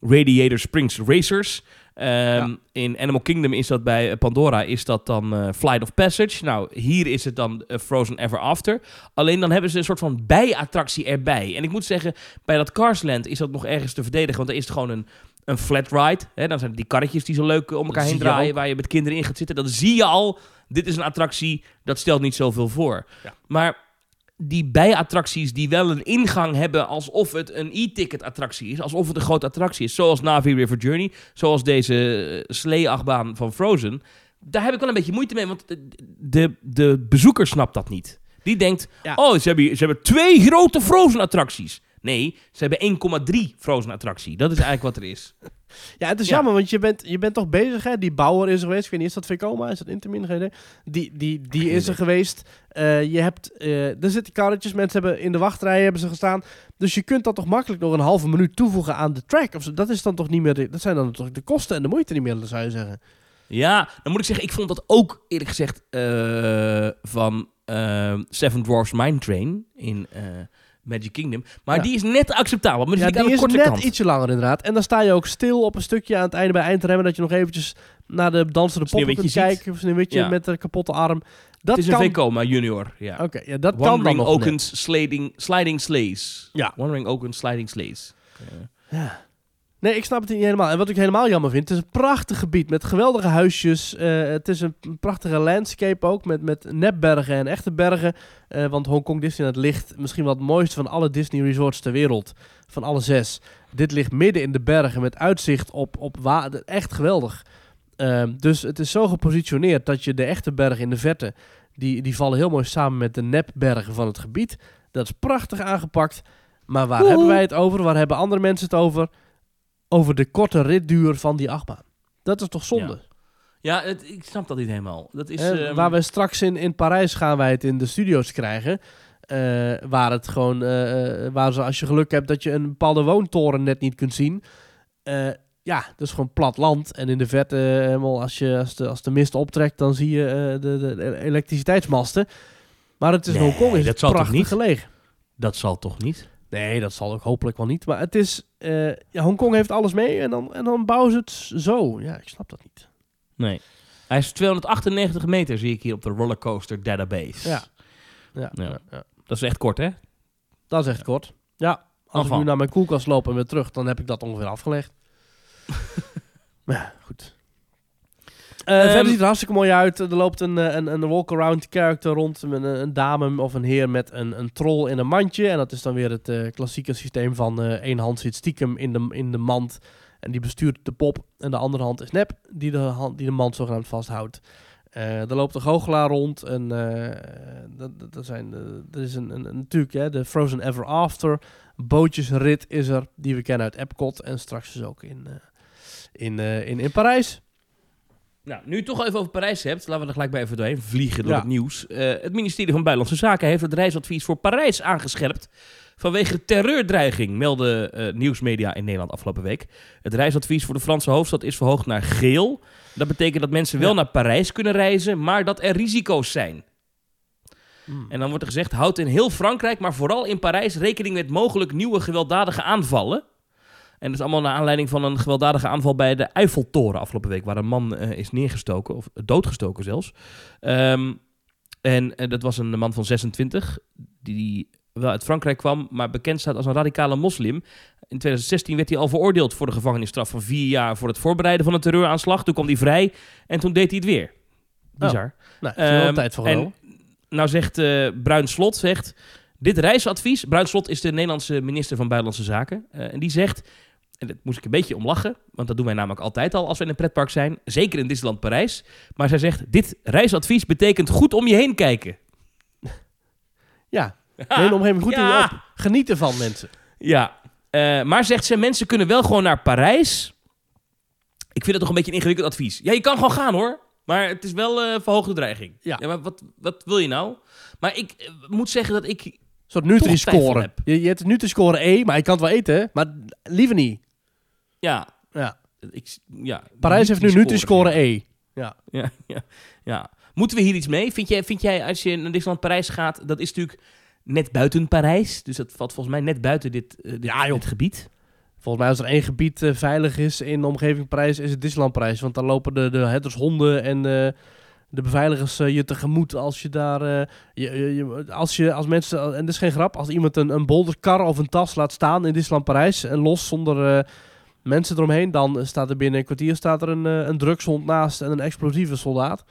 Radiator Springs Racers. Ehm, In Animal Kingdom is dat bij eh, Pandora is dat dan eh, Flight of Passage. Nou, hier is het dan eh, Frozen Ever After. Alleen dan hebben ze een soort van bijattractie erbij. En ik moet zeggen, bij dat Carsland is dat nog ergens te verdedigen. Want dan is het gewoon een, een flat ride. Hè? Dan zijn die karretjes die zo leuk om elkaar heen draaien. Waar je met kinderen in gaat zitten. Dan zie je al, dit is een attractie. Dat stelt niet zoveel voor. Ja. Maar die bijattracties die wel een ingang hebben alsof het een e-ticket attractie is, alsof het een grote attractie is, zoals Navi River Journey, zoals deze eh, slee-achtbaan van Frozen, daar heb ik wel een beetje moeite mee, want de, de, bezoeker snapt dat niet. Die denkt, Ja. oh, ze hebben, ze hebben twee grote Frozen attracties. Nee, ze hebben 1,3 Frozen attractie. Dat is eigenlijk wat er is. Ja, het is Ja. jammer, want je bent, je bent toch bezig, hè? Die bouwer is er geweest. Ik weet niet, is dat Vekoma? Is dat Intermin? Geen idee. Die, die, die is er geweest. Eh, je hebt, eh, er zitten karretjes, mensen hebben in de wachtrij hebben ze gestaan. Dus je kunt dat toch makkelijk nog een halve minuut toevoegen aan de track. Of. Dat is dan toch niet meer, de, dat zijn dan toch de kosten en de moeite niet meer, zou je zeggen. Ja, dan moet ik zeggen, ik vond dat ook eerlijk gezegd eh, van Seven Dwarfs Mine Train in Magic Kingdom. Maar Ja. die is net acceptabel. Maar Ja, die, die aan de is net kant. ietsje langer inderdaad. En dan sta je ook stil op een stukje aan het einde bij eindremmen. Dat je nog eventjes naar de dansende poppen kunt ziet. kijken. Of Sneeuwwitje Ja. met de kapotte arm. Dat Het is een kan... Vekoma junior. Ja. Oké, ja, dat kan dan nog net. Oakens sliding, sliding Slays. Ja. Wandering Oakens Sliding Slays. Eh, Ja. Nee, ik snap het niet helemaal. En wat ik helemaal jammer vind, het is een prachtig gebied met geweldige huisjes. Eh, het is een prachtige landscape ook, met, met nepbergen en echte bergen. Eh, want Hongkong Disneyland ligt misschien wel het mooiste van alle Disney resorts ter wereld. Van alle zes. Dit ligt midden in de bergen met uitzicht op, op water. Echt geweldig. Ehm, dus het is zo gepositioneerd dat je de echte bergen in de verte, die, die vallen heel mooi samen met de nepbergen van het gebied. Dat is prachtig aangepakt. Maar waar Woehoe. hebben wij het over? Waar hebben andere mensen het over? Over de korte ritduur van die achtbaan. Dat is toch zonde? Ja, het, ik snap dat niet helemaal. Dat is, Eh, ehm, waar we straks in, in Parijs gaan wij het in de studio's krijgen. eh, waar het gewoon, eh, eh, waar ze als je geluk hebt dat je een bepaalde woontoren net niet kunt zien. Ja, dat is gewoon plat land. En in de verte, helemaal als, je, als, de, als de mist optrekt, dan zie je de, de, de elektriciteitsmasten. Maar het is Nee, Hongkong, is dat het zal toch prachtig niet? gelegen. Dat zal toch niet? Nee, dat zal ook hopelijk wel niet. Maar het is, eh ja, Hongkong heeft alles mee en dan, en dan bouwen ze het zo. Ja, ik snap dat niet. Nee. Hij is 298 meter, zie ik hier op de rollercoaster database. Ja. Ja, Ja. Dat is echt kort, hè? dat is echt kort. Ja, als ik nu naar mijn koelkast loop en weer terug, dan heb ik dat ongeveer afgelegd. maar ja, goed. Eh, Ehm, verder ziet het er hartstikke mooi uit. Er loopt een, eh, een, een walk-around character rond. Met een, een dame of een heer met een, een troll in een mandje. En dat is dan weer het eh, klassieke systeem van eh één hand zit stiekem in de, in de mand. En die bestuurt de pop. En de andere hand is nep, die de, hand, die de mand zogenaamd vasthoudt. Eh, er loopt een goochelaar rond. En eh, dat, dat, dat zijn, eh, er is een, een, een- natuurlijk hè, de Frozen Ever After. Bootjesrit is er, die we kennen uit Epcot. En straks dus ook in, eh, in, eh, in, in Parijs. Nou, nu toch even over Parijs hebt, laten we er gelijk bij even doorheen vliegen door Ja. het nieuws. Eh, het ministerie van Buitenlandse Zaken heeft het reisadvies voor Parijs aangescherpt vanwege terreurdreiging, melden eh, nieuwsmedia in Nederland afgelopen week. Het reisadvies voor de Franse hoofdstad is verhoogd naar geel. Dat betekent dat mensen wel Ja. naar Parijs kunnen reizen, maar dat er risico's zijn. Hmm. En dan wordt er gezegd, houd in heel Frankrijk, maar vooral in Parijs rekening met mogelijk nieuwe gewelddadige aanvallen. En dat is allemaal naar aanleiding van een gewelddadige aanval bij de Eiffeltoren afgelopen week, waar een man eh, is neergestoken, of doodgestoken zelfs. Ehm, en eh, dat was een man van 26, die wel uit Frankrijk kwam, maar bekend staat als een radicale moslim. In 2016 werd hij al veroordeeld voor de gevangenisstraf van vier jaar voor het voorbereiden van een terreuraanslag. Toen kwam hij vrij en toen deed hij het weer. Bizar. Nou, er wel Ehm, tijd voor en nou zegt eh Bruin Slot, zegt, dit reisadvies... Bruin Slot is de Nederlandse minister van Buitenlandse Zaken. eh, en die zegt, en daar moest ik een beetje om lachen... want dat doen wij namelijk altijd al als we in een pretpark zijn. Zeker in Disneyland Parijs. Maar zij zegt, dit reisadvies betekent goed om je heen kijken. Ja, neem de omgeving goed in Ja. je op. Geniet ervan, mensen. Ja, eh, maar zegt ze, mensen kunnen wel gewoon naar Parijs. Ik vind het toch een beetje een ingewikkeld advies. Ja, je kan gewoon gaan hoor. Maar het is wel eh verhoogde dreiging. Ja. maar wat, wat wil je nou? Maar ik moet zeggen dat ik... Een soort Nutri-score. Je, je hebt Nutri-score E, maar je kan het wel eten, maar liever niet. Ja, Ja. ik, ja Parijs heeft nu Nutri-score, E. Ja. Ja, ja, ja. Moeten we hier iets mee? Vind jij, vind jij als je naar Disneyland Parijs gaat, dat is natuurlijk net buiten Parijs. Dus dat valt volgens mij net buiten dit, eh, dit, Ja, joh. dit gebied. Volgens mij als er één gebied eh, veilig is in de omgeving Parijs, is het Disneyland Parijs. Want dan lopen de, de herdershonden en eh, de beveiligers eh, je tegemoet als je daar... eh, je, je, als, je, als mensen, en dat is geen grap, als iemand een, een bolderkar of een tas laat staan in Disneyland Parijs en los zonder eh, mensen eromheen, dan staat er binnen een kwartier staat er een, eh, een drugshond naast en een explosieve soldaat.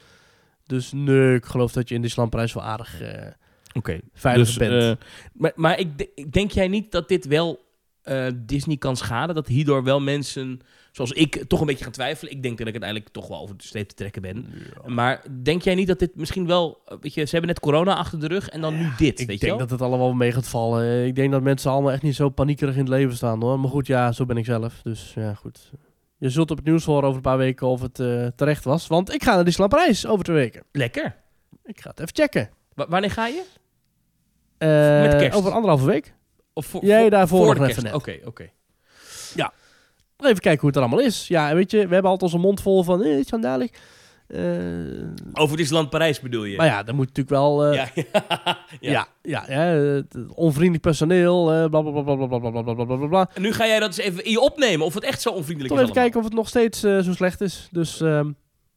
Dus nee, ik geloof dat je in Disneyland Parijs wel aardig eh, Oké. veilig Dus, bent. eh, maar maar ik, de- ik denk jij niet dat dit wel eh, Disney kan schaden? Dat hierdoor wel mensen, zoals ik, toch een beetje gaan twijfelen. Ik denk dat ik uiteindelijk toch wel over de te trekken ben. Maar denk jij niet dat dit misschien wel... Weet je, ze hebben net corona achter de rug en dan nu dit, Ik weet je denk wel? dat het allemaal mee gaat vallen. Ik denk dat mensen allemaal echt niet zo paniekerig in het leven staan hoor. Maar goed, ja, zo ben ik zelf. Dus ja, goed. Je zult op het nieuws horen over een paar weken of het eh, terecht was. Want ik ga naar Disneyland Parijs over twee weken. Lekker. Ik ga het even checken. Wa- wanneer ga je? Eh, Met kerst? Over anderhalve week. Of voor, Jij voor- daarvoor voor nog even kerst? net. Oké, oké. Even kijken hoe het er allemaal is. Ja, weet je, we hebben altijd onze mond vol van... Eh, schandalig. Eh, Over Disneyland Parijs bedoel je? maar ja, dan moet natuurlijk wel... eh, ja, ja. ja. Ja, onvriendelijk personeel, eh bla bla bla bla bla bla bla bla bla. En nu ga jij dat eens even in je opnemen of het echt zo onvriendelijk Toch is even kijken of het nog steeds eh, zo slecht is. Dus ehm,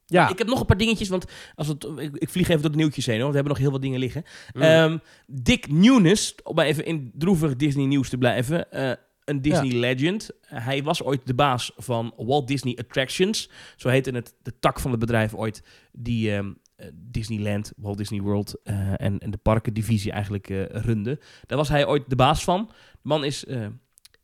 ja, Ik heb nog een paar dingetjes, want als het, ik, ik vlieg even door de nieuwtjes heen, hoor, want we hebben nog heel wat dingen liggen. Mm. Ehm, Dick Nunes, om maar even in droevig Disney nieuws te blijven, eh, een Disney legend. Hij was ooit de baas van Walt Disney Attractions. Zo heette het de tak van het bedrijf ooit die ehm, eh, Disneyland, Walt Disney World eh, en, en de parkendivisie eigenlijk eh, runde. Daar was hij ooit de baas van. De man is eh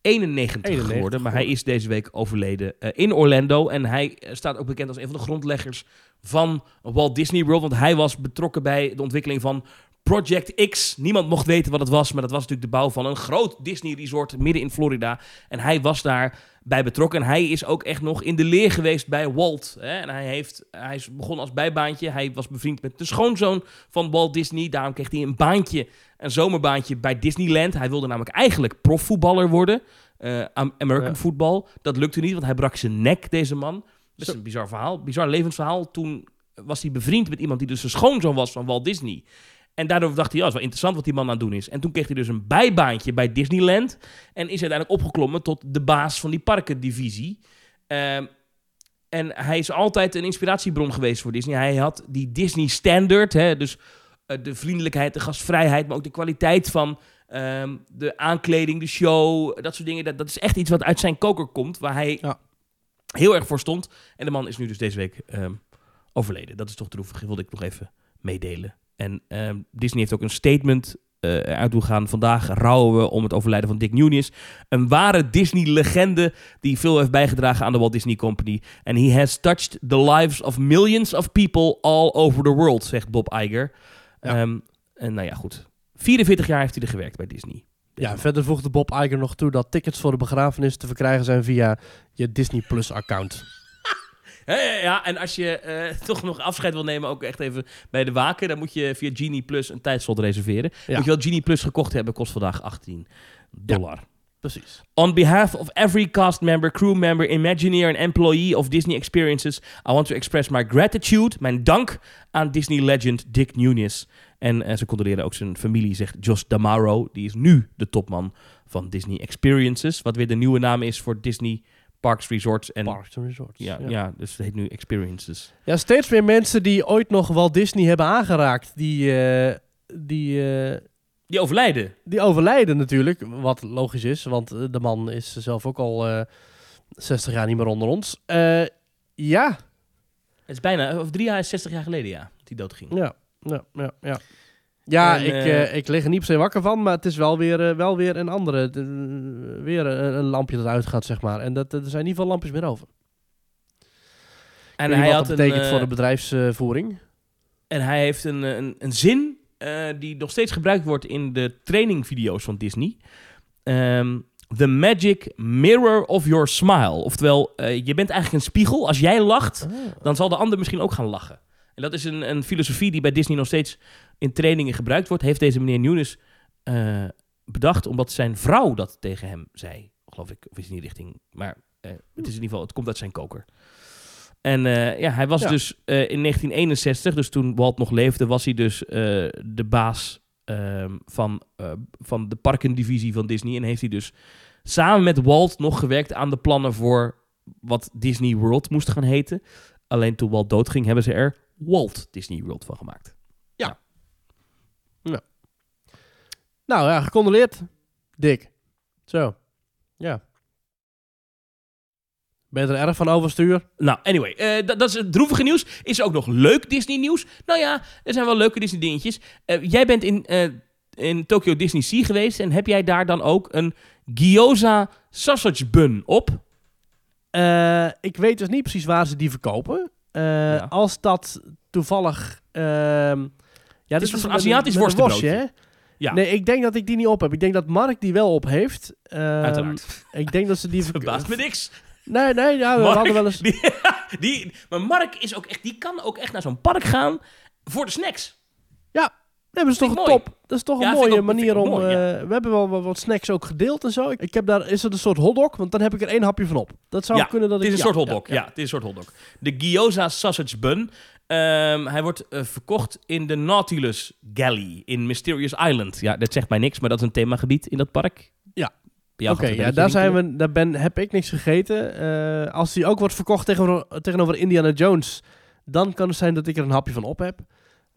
91, 91 geworden, maar hij is deze week overleden in Orlando. En hij staat ook bekend als een van de grondleggers van Walt Disney World. Want hij was betrokken bij de ontwikkeling van Project X. Niemand mocht weten wat het was, maar dat was natuurlijk de bouw van een groot Disney resort midden in Florida. En hij was daar bij betrokken. En hij is ook echt nog in de leer geweest bij Walt. Hè? En hij, heeft, hij is begonnen als bijbaantje. Hij was bevriend met de schoonzoon van Walt Disney. Daarom kreeg hij een baantje, een zomerbaantje bij Disneyland. Hij wilde namelijk eigenlijk profvoetballer worden. Am- American Ja. football. Dat lukte niet, want hij brak zijn nek, deze man. Dat is Zo. een bizar verhaal. Bizar levensverhaal. Toen was hij bevriend met iemand die dus de schoonzoon was van Walt Disney. En daardoor dacht hij, ja, is wel interessant wat die man aan het doen is. En toen kreeg hij dus een bijbaantje bij Disneyland. En is uiteindelijk opgeklommen tot de baas van die parkendivisie. Ehm, en hij is altijd een inspiratiebron geweest voor Disney. Hij had die Disney Standard, hè, dus eh, de vriendelijkheid, de gastvrijheid, maar ook de kwaliteit van ehm, de aankleding, de show, dat soort dingen. Dat, dat is echt iets wat uit zijn koker komt, waar hij Ja. heel erg voor stond. En de man is nu dus deze week ehm, overleden. Dat is toch droevig, wilde ik nog even meedelen. En ehm, Disney heeft ook een statement eh uit doen gaan. Vandaag rouwen we om het overlijden van Dick Nunes. Een ware Disney-legende die veel heeft bijgedragen aan de Walt Disney Company. En he has touched the lives of millions of people all over the world, zegt Bob Iger. Ja. Ehm, en nou ja, goed. 44 jaar heeft hij er gewerkt bij Disney. ja, verder voegde Bob Iger nog toe dat tickets voor de begrafenis te verkrijgen zijn via je Disney Plus account. Ja, en als je eh, toch nog afscheid wil nemen, ook echt even bij de waken, dan moet je via Genie Plus een tijdslot reserveren. Ja. Moet je wel Genie Plus gekocht hebben, kost vandaag 18 dollar. Precies. On behalf of every cast member, crew member, Imagineer en employee of Disney Experiences, I want to express my gratitude, mijn dank aan Disney legend Dick Nunes. En eh, ze condoleren ook zijn familie, zegt Josh Damaro. Die is nu de topman van Disney Experiences, wat weer de nieuwe naam is voor Disney Parks, Resorts en... Parks and Resorts. Ja, ja. dus het heet nu Experiences. Ja, steeds meer mensen die ooit nog Walt Disney hebben aangeraakt, die, eh, die, eh, Die overlijden. Die overlijden natuurlijk, wat logisch is, want eh, de man is zelf ook al eh 60 jaar niet meer onder ons. Eh, ja, Het is bijna, of drie jaar, 60 jaar geleden, ja, dat hij doodging. ja, ja, ja. Ja, ja En, ik, eh, eh, ik lig er niet per se wakker van, maar het is wel weer, eh, wel weer een andere, de- weer een, een lampje dat uitgaat, zeg maar. En dat, er zijn niet veel lampjes meer over. En hij, wat had dat betekent voor de bedrijfsvoering. en hij heeft een, een, een zin die nog steeds gebruikt wordt in de trainingvideo's van Disney. Ehm, the magic mirror of your smile. Oftewel, je bent eigenlijk een spiegel. Als jij lacht, dan zal de ander misschien ook gaan lachen. En dat is een, een filosofie die bij Disney nog steeds in trainingen gebruikt wordt. Heeft deze meneer Nunes eh, bedacht, omdat zijn vrouw dat tegen hem zei. Geloof ik, of is in die richting. Maar eh, het is in ieder geval, het komt uit zijn koker. En eh, ja, hij was Ja. dus in 1961, dus toen Walt nog leefde, was hij dus de baas ehm, van, van de parkendivisie van Disney. En heeft hij dus samen met Walt nog gewerkt aan de plannen voor wat Disney World moest gaan heten. Alleen toen Walt doodging, hebben ze er Walt Disney World van gemaakt. Nou ja, gecondoleerd, Dick. Zo, ja. Ben je er erg van overstuur? Nou, anyway, eh, dat, dat is het droevige nieuws. Is er ook nog leuk Disney nieuws? Nou ja, er zijn wel leuke Disney dingetjes. Eh, jij bent in, eh, in Tokyo Disney Sea geweest en heb jij daar dan ook een gyoza sausage bun op? Eh, ik weet dus niet precies waar ze die verkopen. Eh, Ja. Als dat toevallig... ehm ja, dit een soort van met Aziatisch een worstenbroodje. Ja. Nee, ik denk dat ik die niet op heb. Ik denk dat Mark die wel op heeft. Ehm, Uiteraard. Ik denk dat ze die... Verbaast me niks. Nee, nee, ja, we Mark, hadden wel eens... Die, die, maar Mark is ook echt, die kan ook echt naar zo'n park gaan voor de snacks. Nee, maar dat is toch een top. Dat is toch Ja, een mooie ook- manier om... mooi, ja. eh, we hebben wel wat, snacks ook gedeeld en zo. Ik, heb daar... Is het een soort hotdog? Want dan heb ik er één hapje van op. Dat zou Ja, kunnen dat Het is ik... een ja, soort hotdog. Ja, ja, het is een soort hotdog. De gyoza sausage bun. Ehm, hij wordt eh, verkocht in de Nautilus Galley in Mysterious Island. Ja, dat zegt mij niks, maar dat is een themagebied in dat park. Ja. Oké, ja, daar, zijn we, daar ben, heb ik niks gegeten. Eh, als die ook wordt verkocht tegenover, tegenover Indiana Jones, dan kan het zijn dat ik er een hapje van op heb.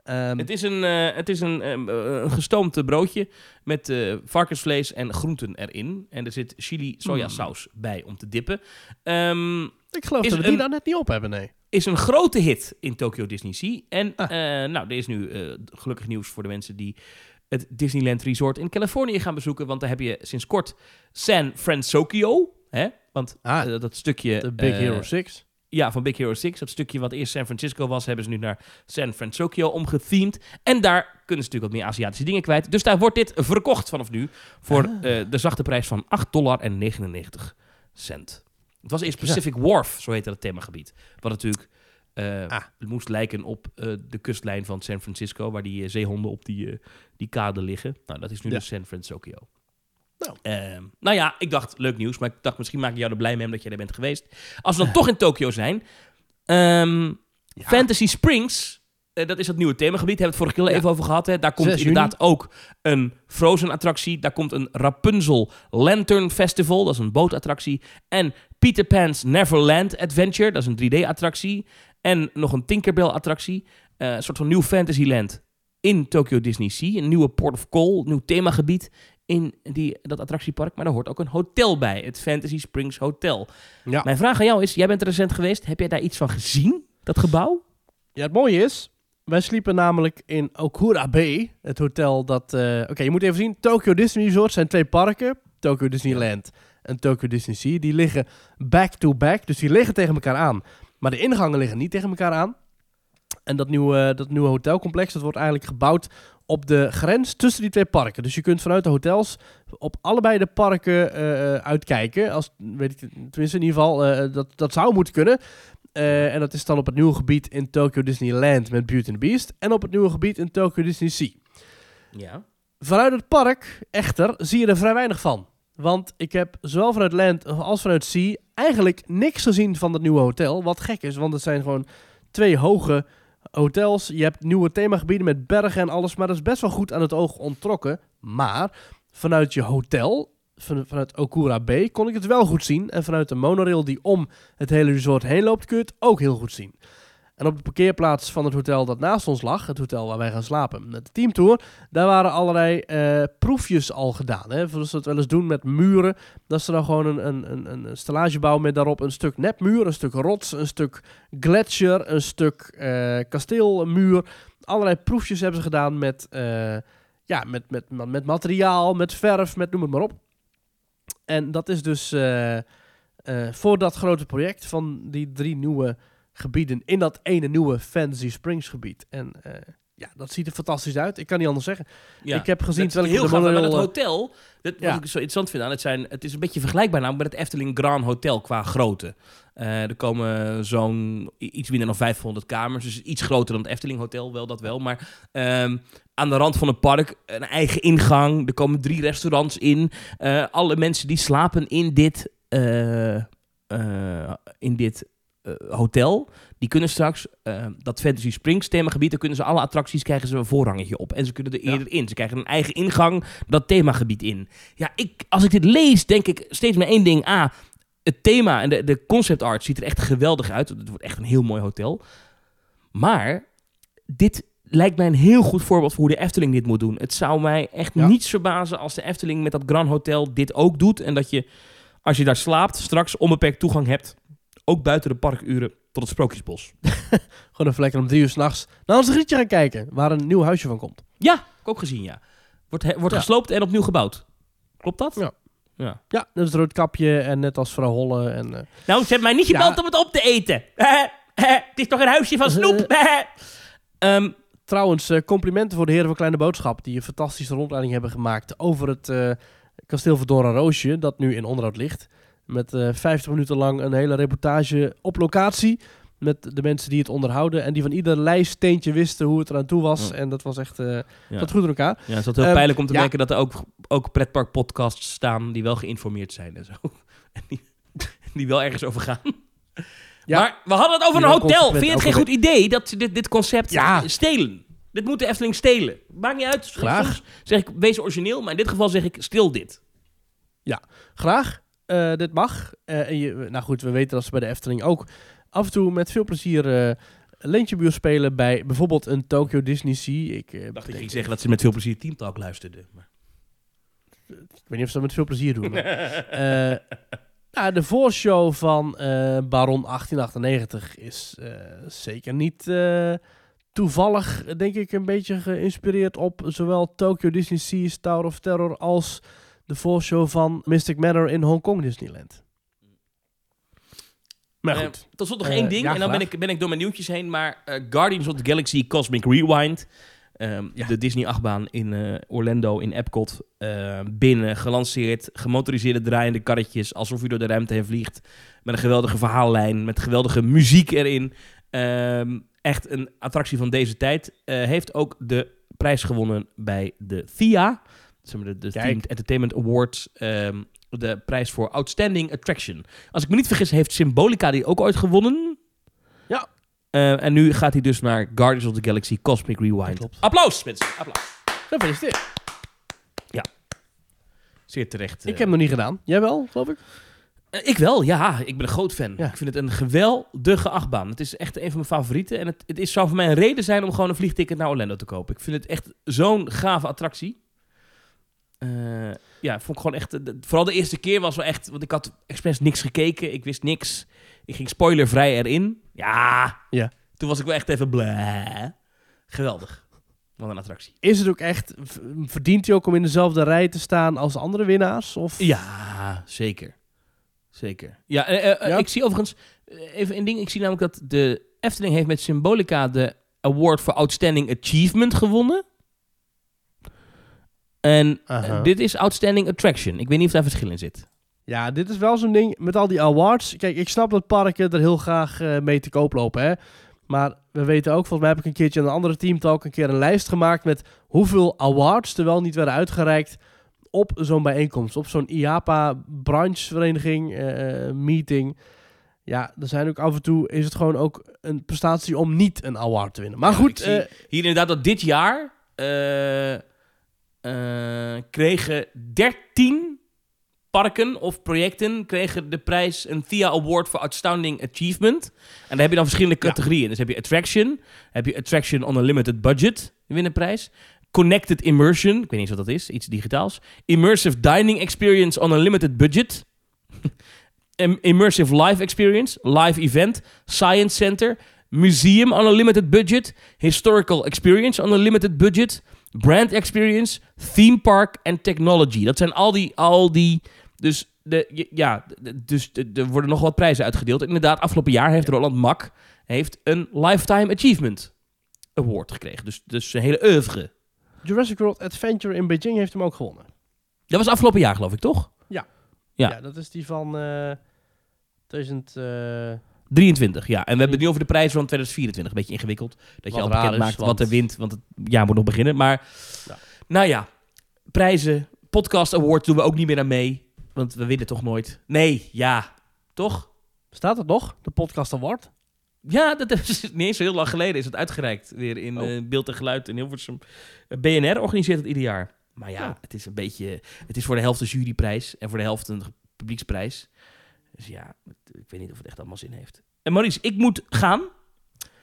Ehm, Het is een, eh, het is een, ehm, eh, een gestoomd broodje met varkensvlees en groenten erin. En er zit chili sojasaus bij om te dippen. Ik geloof dat we die een- daar net niet op hebben, nee. Is een grote hit in Tokyo Disney Sea. En Ah. eh, nou, er is nu eh, gelukkig nieuws voor de mensen die het Disneyland Resort in Californië gaan bezoeken. Want daar heb je sinds kort San Francisco. Hè? Want Ah, eh, dat stukje... De Big Hero 6. Ja, van Big Hero 6. Dat stukje wat eerst San Francisco was, hebben ze nu naar San Francisco omgethemed. En daar kunnen ze natuurlijk wat meer Aziatische dingen kwijt. Dus daar wordt dit verkocht vanaf nu voor Ah. de zachte prijs van 8 dollar en 99 cent. Het was eerst Pacific Wharf, zo heette dat themagebied. Wat natuurlijk eh, Ah. moest lijken op eh, de kustlijn van San Francisco, waar die eh, zeehonden op die, die kade liggen. Nou, dat is nu Ja. dus San Francisco. Nou. Ehm, nou ja, ik dacht, leuk nieuws. Maar ik dacht, misschien maak ik jou er blij mee omdat jij er bent geweest. Als we dan toch in Tokio zijn. ehm, Ja. Fantasy Springs, dat is het nieuwe themagebied. Hebben we het vorige keer al Ja. even over gehad. Hè? Daar komt 6 inderdaad ook een Frozen-attractie. Daar komt een Rapunzel Lantern Festival. Dat is een bootattractie. En Peter Pan's Neverland Adventure. Dat is een 3D-attractie. En nog een Tinkerbell-attractie. Eh, een soort van nieuw Fantasyland in Tokyo Disney Sea. Een nieuwe Port of Call, een nieuw themagebied in die, dat attractiepark. Maar daar hoort ook een hotel bij. Het Fantasy Springs Hotel. Ja. Mijn vraag aan jou is, jij bent er recent geweest. Heb jij daar iets van gezien, dat gebouw? ja, het mooie is, wij sliepen namelijk in Okura Bay, het hotel dat... eh, Oké, je moet even zien, Tokyo Disney Resort zijn twee parken. Tokyo Disneyland en Tokyo Disney Sea. Die liggen back-to-back, dus die liggen tegen elkaar aan. Maar de ingangen liggen niet tegen elkaar aan. En dat nieuwe, dat nieuwe hotelcomplex, dat wordt eigenlijk gebouwd op de grens tussen die twee parken. Dus je kunt vanuit de hotels op allebei de parken eh, eh, uitkijken. Als, weet ik, tenminste in ieder geval, eh, dat, dat zou moeten kunnen. Eh, en dat is dan op het nieuwe gebied in Tokyo Disneyland met Beauty and the Beast. En op het nieuwe gebied in Tokyo Disney Sea. Ja. Vanuit het park, echter, zie je er vrij weinig van. Want ik heb zowel vanuit Land als vanuit Sea eigenlijk niks gezien van dat nieuwe hotel. Wat gek is, want het zijn gewoon twee hoge hotels. Je hebt nieuwe themagebieden met bergen en alles, maar dat is best wel goed aan het oog onttrokken. Maar vanuit je hotel, van, vanuit Okura Bay, kon ik het wel goed zien. En vanuit de monorail die om het hele resort heen loopt, kun je het ook heel goed zien. En op de parkeerplaats van het hotel dat naast ons lag, het hotel waar wij gaan slapen met de teamtour, daar waren allerlei eh, proefjes al gedaan. Hè? Zoals ze het wel eens doen met muren. Dat ze dan gewoon een, een, een, een stellage met daarop een stuk nepmuur, een stuk rots, een stuk gletsjer, een stuk eh, kasteelmuur. Allerlei proefjes hebben ze gedaan met, eh, ja, met, met, met materiaal, met verf, met noem het maar op. En dat is dus voor dat grote project van die drie nieuwe gebieden in dat ene nieuwe Fantasy Springs gebied. En eh, ja, dat ziet er fantastisch uit. Ik kan niet anders zeggen. Ja. Ik heb gezien terwijl ik heel gaaf. Monorail, eh, hotel, dat, Ja. wat ik zo interessant vind aan, het, zijn, het is een beetje vergelijkbaar namelijk met het Efteling Grand Hotel qua grootte. Eh, er komen zo'n iets minder dan 500 kamers, dus iets groter dan het Efteling Hotel, wel dat wel. Maar ehm, aan de rand van het park een eigen ingang, er komen drie restaurants in. Eh, alle mensen die slapen in dit, in dit hotel, die kunnen straks eh, dat Fantasy Springs themagebied, daar kunnen ze alle attracties krijgen ze een voorrangetje op. En ze kunnen er Ja. eerder in. Ze krijgen een eigen ingang dat themagebied in. Ja, ik, als ik dit lees, denk ik steeds maar één ding. A, het thema en de, de concept art ziet er echt geweldig uit. Het wordt echt een heel mooi hotel. Maar dit lijkt mij een heel goed voorbeeld voor hoe de Efteling dit moet doen. Het zou mij echt Ja. niets verbazen als de Efteling met dat Grand Hotel dit ook doet. En dat je, als je daar slaapt, straks onbeperkt toegang hebt. Ook buiten de parkuren tot het Sprookjesbos. gewoon even lekker om drie uur s'nachts naar ons grietje gaan kijken, waar een nieuw huisje van komt. Ja, heb ik ook gezien, ja. Wordt, he- wordt Ja. gesloopt en opnieuw gebouwd. Klopt dat? Ja. ja. Ja, net als Roodkapje en net als vrouw Holle. En, eh, Nou, ze hebben mij niet Ja. gebeld om het op te eten. het is toch een huisje van snoep? Ehm, Trouwens, eh, complimenten voor de heren van Kleine Boodschap... die een fantastische rondleiding hebben gemaakt... over het eh, kasteel Verdora Roosje... dat nu in onderhoud ligt. Met eh 50 minuten lang een hele reportage op locatie... met de mensen die het onderhouden... en die van ieder lijststeentje wisten hoe het eraan toe was. Ja. En dat was echt eh ja. dat goed in elkaar. ja, het is altijd heel Ehm, pijnlijk om te ja. merken dat er ook, ook pretparkpodcasts staan die wel geïnformeerd zijn en zo. En die, die wel ergens over gaan. Ja. Maar we hadden het over Die een hotel. Vind je het geen goed idee dat ze dit, dit concept Ja. stelen? Dit moet de Efteling stelen. Maakt niet uit. Graag. Soms zeg ik, wees origineel. Maar in dit geval zeg ik, stil dit. Graag. Eh, dit mag. Eh, en je, nou goed, we weten dat ze bij de Efteling ook... af en toe met veel plezier... eh Leentjebuur spelen bij bijvoorbeeld een Tokyo Disney Sea. Ik, Ik dacht denk- ging zeggen dat ze met veel plezier Team Talk luisterden. Maar... Ik weet niet of ze dat met veel plezier doen. maar- nou, de voorshow van Baron 1898 is zeker niet toevallig, denk ik, een beetje geïnspireerd op zowel Tokyo Disney Sea, Tower of Terror, als de voorshow van Mystic Manor in Hongkong Disneyland. Maar Eh, goed. tot slot nog Eh, één ding. ja, en dan ben ik, ben ik door mijn nieuwtjes heen. Maar eh, Guardians of the Galaxy Cosmic Rewind. ehm, Ja. De Disney-achtbaan in eh, Orlando, in Epcot. eh, binnen, gelanceerd. Gemotoriseerde draaiende karretjes. Alsof u door de ruimte heen vliegt. Met een geweldige verhaallijn. Met geweldige muziek erin. Ehm, echt een attractie van deze tijd. Eh, heeft ook de prijs gewonnen bij de THEA. Zeg maar de, de Entertainment Awards. ehm, de prijs voor Outstanding Attraction. Als ik me niet vergis, heeft Symbolica die ook ooit gewonnen. Ja. Eh, en nu gaat hij dus naar Guardians of the Galaxy Cosmic Rewind. klopt. Applaus, mensen. Applaus. Gefeliciteerd. Zeer terecht. Ik eh. heb hem nog niet gedaan. Jij wel, geloof ik? Eh, ik wel, ja. Ik ben een groot fan. Ja. Ik vind het een geweldige achtbaan. Het is echt een van mijn favorieten. En het, het is, zou voor mij een reden zijn om gewoon een vliegticket naar Orlando te kopen. Ik vind het echt zo'n gave attractie. Eh, ja, vond ik gewoon echt... de- vooral de eerste keer was wel echt... Want ik had expres niks gekeken. Ik wist niks. Ik ging spoilervrij erin. Ja. Ja. Toen was ik wel echt even blij. Geweldig. Wat een attractie. Is het ook echt, verdient hij ook om in dezelfde rij te staan als andere winnaars? Of? Ja, zeker. Zeker. Ja, eh, eh, Ja? ik zie overigens eh, even een ding. Ik zie namelijk dat de Efteling heeft met Symbolica de Award for Outstanding Achievement gewonnen. En eh, dit is Outstanding Attraction. Ik weet niet of daar verschil in zit. Ja, dit is wel zo'n ding met al die awards. Kijk, ik snap dat parken er heel graag eh, mee te koop lopen, hè. Maar we weten ook, volgens mij heb ik een keertje aan een andere teamtalk een keer een lijst gemaakt met hoeveel awards er wel niet werden uitgereikt op zo'n bijeenkomst. Op zo'n IAPA branchevereniging, eh, meeting. Ja, er zijn ook af en toe, is het gewoon ook een prestatie om niet een award te winnen. Maar Ja, goed, Hier inderdaad dat dit jaar kregen 13 parken of projecten kregen de prijs een THEA Award for Outstanding Achievement. En daar heb je dan verschillende Ja. categorieën. Dus heb je Attraction, heb je Attraction on a Limited Budget, winnen een prijs. Connected Immersion, ik weet niet wat dat is, iets digitaals. Immersive Dining Experience on a Limited Budget. Im- Immersive Live Experience, Live Event, Science Center, Museum on a Limited Budget, Historical Experience on a Limited Budget, Brand Experience, Theme Park en Technology. Dat zijn al die, al die, dus de, ja, dus er worden nog wat prijzen uitgedeeld. Inderdaad, afgelopen jaar heeft Roland Mak heeft een Lifetime Achievement Award gekregen. Dus, dus een hele oeuvre. Jurassic World Adventure in Beijing heeft hem ook gewonnen. Dat was afgelopen jaar, geloof ik, toch? Ja. Ja, dat is die van eh 2000... eh, 23, ja. En we hebben het nu over de prijs van 2024. Een beetje ingewikkeld. Dat je Wat al bekend is, maakt wat er wint. Want het jaar moet nog beginnen. Maar, Ja. nou ja. Prijzen. Podcast Award doen we ook niet meer aan mee. Want we winnen toch nooit. Nee, ja. Toch? Staat het nog? De Podcast Award? Ja, dat is niet eens zo heel lang geleden is het uitgereikt. Weer in Oh. eh, beeld en geluid in Hilversum. BNR organiseert het ieder jaar. Maar ja, Oh. het is een beetje... Het is voor de helft een juryprijs. En voor de helft een publieksprijs. Dus ja, ik weet niet of het echt allemaal zin heeft. En Maurice, ik moet gaan.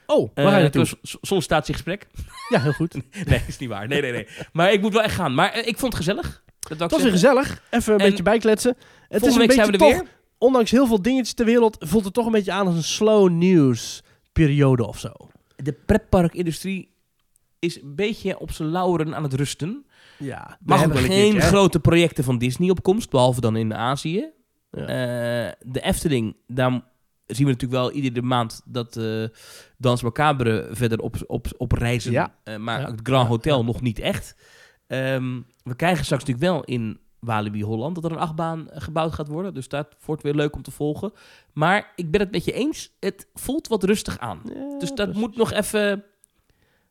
Oh, waar Eh, ga je naartoe? sollicitatiegesprek. Ja, heel goed. Nee, is niet waar. Nee, nee, nee. Maar ik moet wel echt gaan. Maar eh, ik vond het gezellig. Dat, Het was weer gezellig. Even een En beetje bijkletsen. Het is een week beetje zijn we er toch, weer. ondanks heel veel dingetjes ter wereld, voelt het toch een beetje aan als een slow news periode of zo. De pretparkindustrie is een beetje op zijn lauren aan het rusten. Ja, We hebben geen grote projecten van Disney op komst, behalve dan in Azië. Ja. Eh, de Efteling, daar zien we natuurlijk wel iedere maand dat eh Dans Macabre verder op, op, op reizen. Ja. Eh, maar Ja. het Grand Hotel ja. nog niet echt. Ehm, we krijgen straks natuurlijk wel in Walibi Holland dat er een achtbaan gebouwd gaat worden. Dus dat wordt weer leuk om te volgen. Maar ik ben het met je eens. Het voelt wat rustig aan. Ja, Dus dat precies. moet nog even...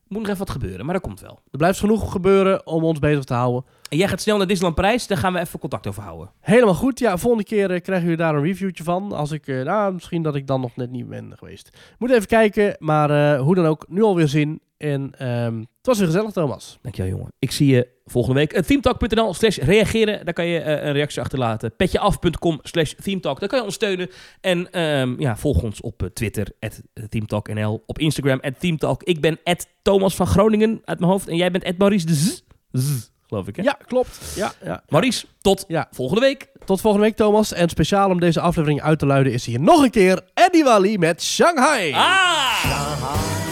Moet nog even wat gebeuren, maar dat komt wel. Er blijft genoeg gebeuren om ons bezig te houden. En jij gaat snel naar Disneyland Parijs, daar gaan we even contact over houden. Helemaal goed. Ja, volgende keer eh, krijgen jullie daar een reviewtje van. Als ik, eh, nou, misschien dat ik dan nog net niet ben geweest. Moet even kijken, maar eh, hoe dan ook, nu alweer zin. En ehm, het was weer gezellig, Thomas. Dankjewel, jongen. Ik zie je volgende week. Uh, themetalk.nl slash reageren. Daar kan je eh, een reactie achterlaten. Petjeaf.com slash themetalk. Daar kan je ons steunen. En ehm, ja, volg ons op eh, Twitter, at themetalknl. Op Instagram, at themetalk. Ik ben at Thomas van Groningen uit mijn hoofd. En jij bent at Maurice de Z. Z, geloof ik, hè? Ja, klopt. Ja, ja. Maurice, tot Ja. volgende week. Tot volgende week, Thomas. En speciaal om deze aflevering uit te luiden is hier nog een keer Eddie Wally met Shanghai. Ah! Shanghai.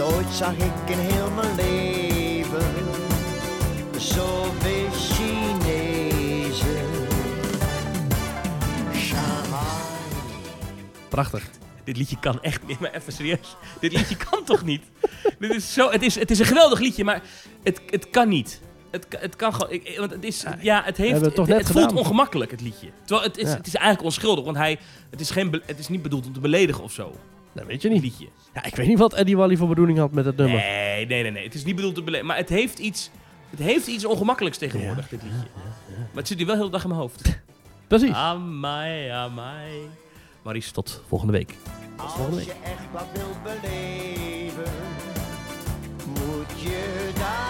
Nooit zag ik in heel mijn leven zoveel Chinezen. Shanghai. Prachtig. Dit liedje kan echt niet, maar even serieus. Dit liedje kan toch niet? Dit is zo, het, is, het is een geweldig liedje, maar het, het kan niet. Het, het kan gewoon. Ik, want het is. Ja, het heeft. het toch het, net het voelt ongemakkelijk, het liedje. Terwijl het is, Ja. het is eigenlijk onschuldig, want hij. Het is, geen, het is niet bedoeld om te beledigen of zo. Dat weet je niet. Ja, ik weet niet wat Eddie Wally voor bedoeling had met dat nummer. Nee, nee, nee. nee. Het is niet bedoeld te beleven. Maar het heeft iets, het heeft iets ongemakkelijks tegenwoordig, dit liedje. Maar het zit nu wel heel de dag in mijn hoofd. Precies. Amai, amai. Maries, tot volgende week. Tot Als volgende week. je echt wat wilt beleven, moet je daar...